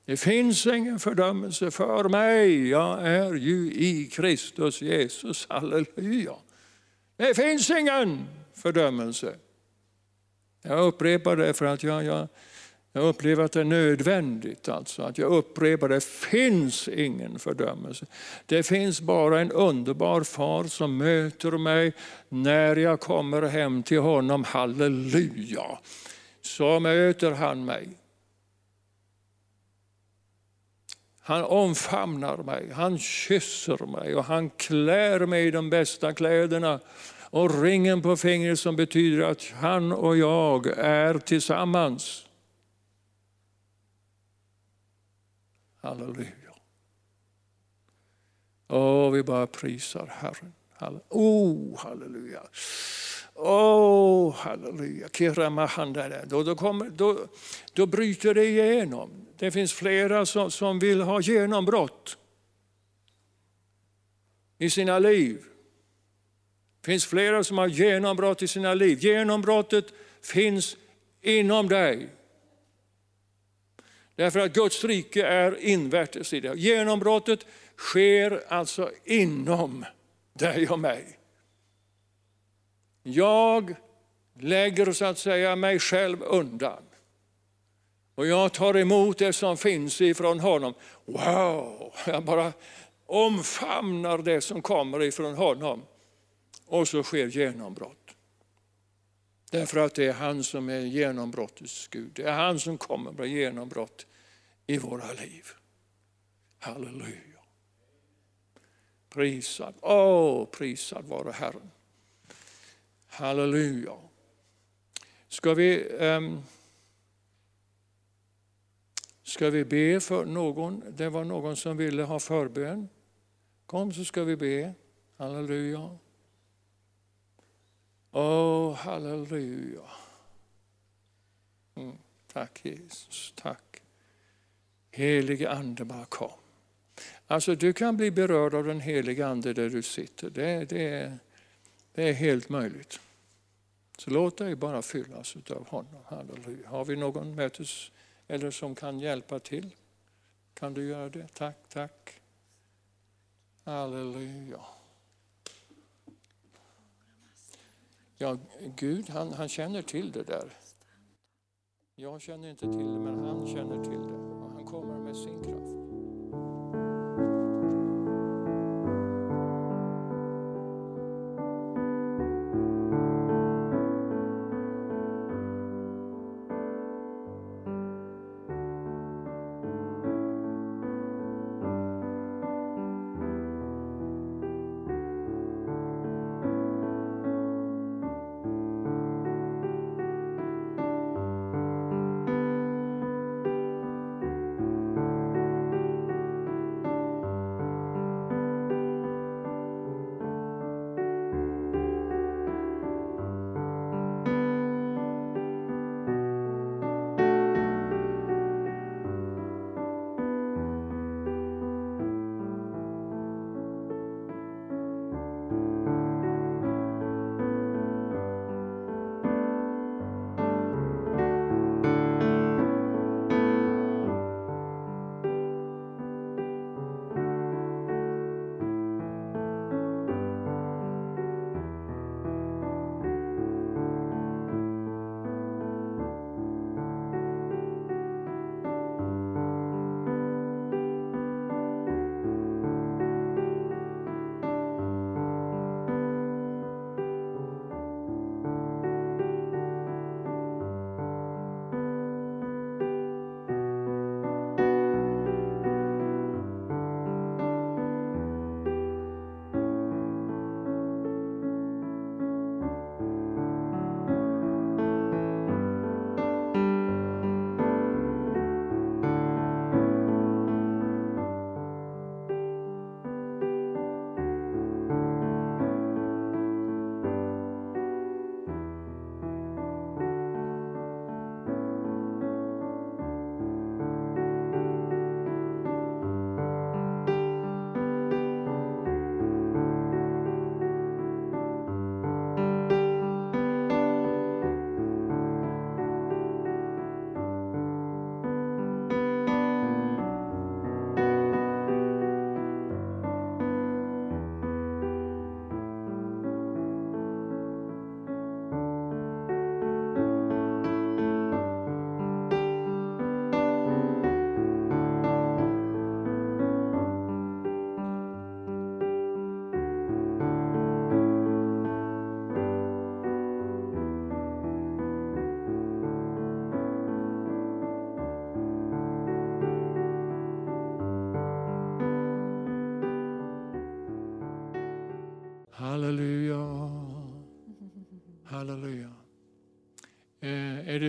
Det finns ingen fördömelse för mig. Jag är ju i Kristus Jesus. Halleluja. Det finns ingen fördömelse. Jag upprepar det för att jag, jag, jag upplever att det är nödvändigt. Alltså, att jag upprepar det finns ingen fördömelse. Det finns bara en underbar far som möter mig när jag kommer hem till honom. Halleluja! så möter han mig. Han omfamnar mig, han kysser mig och han klär mig i de bästa kläderna. Och ringen på fingret som betyder att han och jag är tillsammans. Halleluja. Åh, vi bara prisar Herren. Oh, halleluja. Oh, halleluja. Då, då, kommer, då, då bryter det igenom. Det finns flera som, som vill ha genombrott i sina liv. Det finns flera som har genombrott i sina liv. Genombrottet finns inom dig. Därför att Guds rike är invärtes i det. Genombrottet sker alltså inom dig och mig. Jag lägger så att säga mig själv undan. Och jag tar emot det som finns ifrån honom. Wow, jag bara omfamnar det som kommer ifrån honom. Och så sker genombrott. Därför att det är han som är genombrottets Gud. Det är han som kommer med genombrott i våra liv. Halleluja. Prisad, åh oh, prisad vare Herren. Halleluja. Ska vi, um, ska vi be för någon? Det var någon som ville ha förbön. Kom så ska vi be. Halleluja. Åh, oh, halleluja. Mm, tack Jesus, tack. Helige Ande bara kom. Alltså du kan bli berörd av den helige Ande där du sitter. Det, det, det är helt möjligt. Så låt dig bara fyllas av honom. Halleluja. Har vi någon mötes eller som kan hjälpa till? Kan du göra det? Tack, tack. Halleluja. Ja, Gud han, han känner till det där. Jag känner inte till det, men han känner till det. Och han kommer med sin kraft.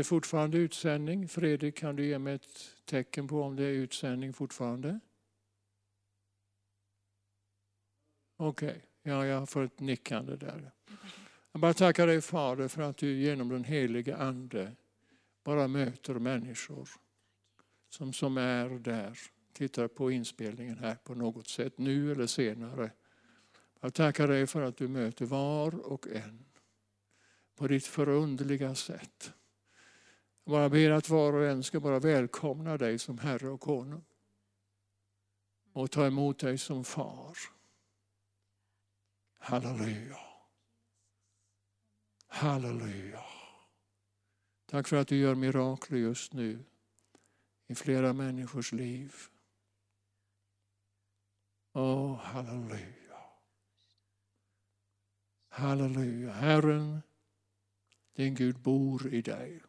Det fortfarande utsändning? Fredrik, kan du ge mig ett tecken på om det är utsändning fortfarande? Okej, okay. ja, jag får ett nickande där. Jag bara tackar dig Fader för att du genom den helige Ande bara möter människor som, som är där, tittar på inspelningen här på något sätt, nu eller senare. Jag tackar dig för att du möter var och en på ditt förundliga sätt. Jag bara ber att var och en ska bara välkomna dig som Herre och Konung och ta emot dig som far. Halleluja. Halleluja. Tack för att du gör mirakler just nu i flera människors liv. Åh, oh, halleluja. Halleluja. Herren, din Gud bor i dig.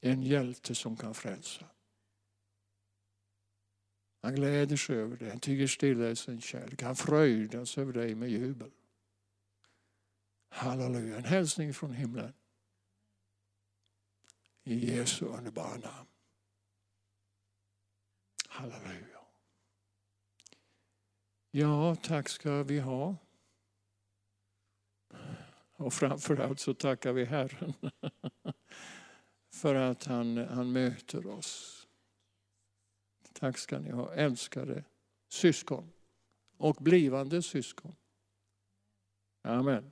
En hjälte som kan frälsa. Han gläder sig över dig, han tycker stilla i sin kärlek. Han fröjdas över dig med jubel. Halleluja, en hälsning från himlen. I Jesu underbara namn. Halleluja. Ja, tack ska vi ha. Och framförallt så tackar vi Herren för att han, han möter oss. Tack ska ni ha, älskade syskon och blivande syskon. Amen.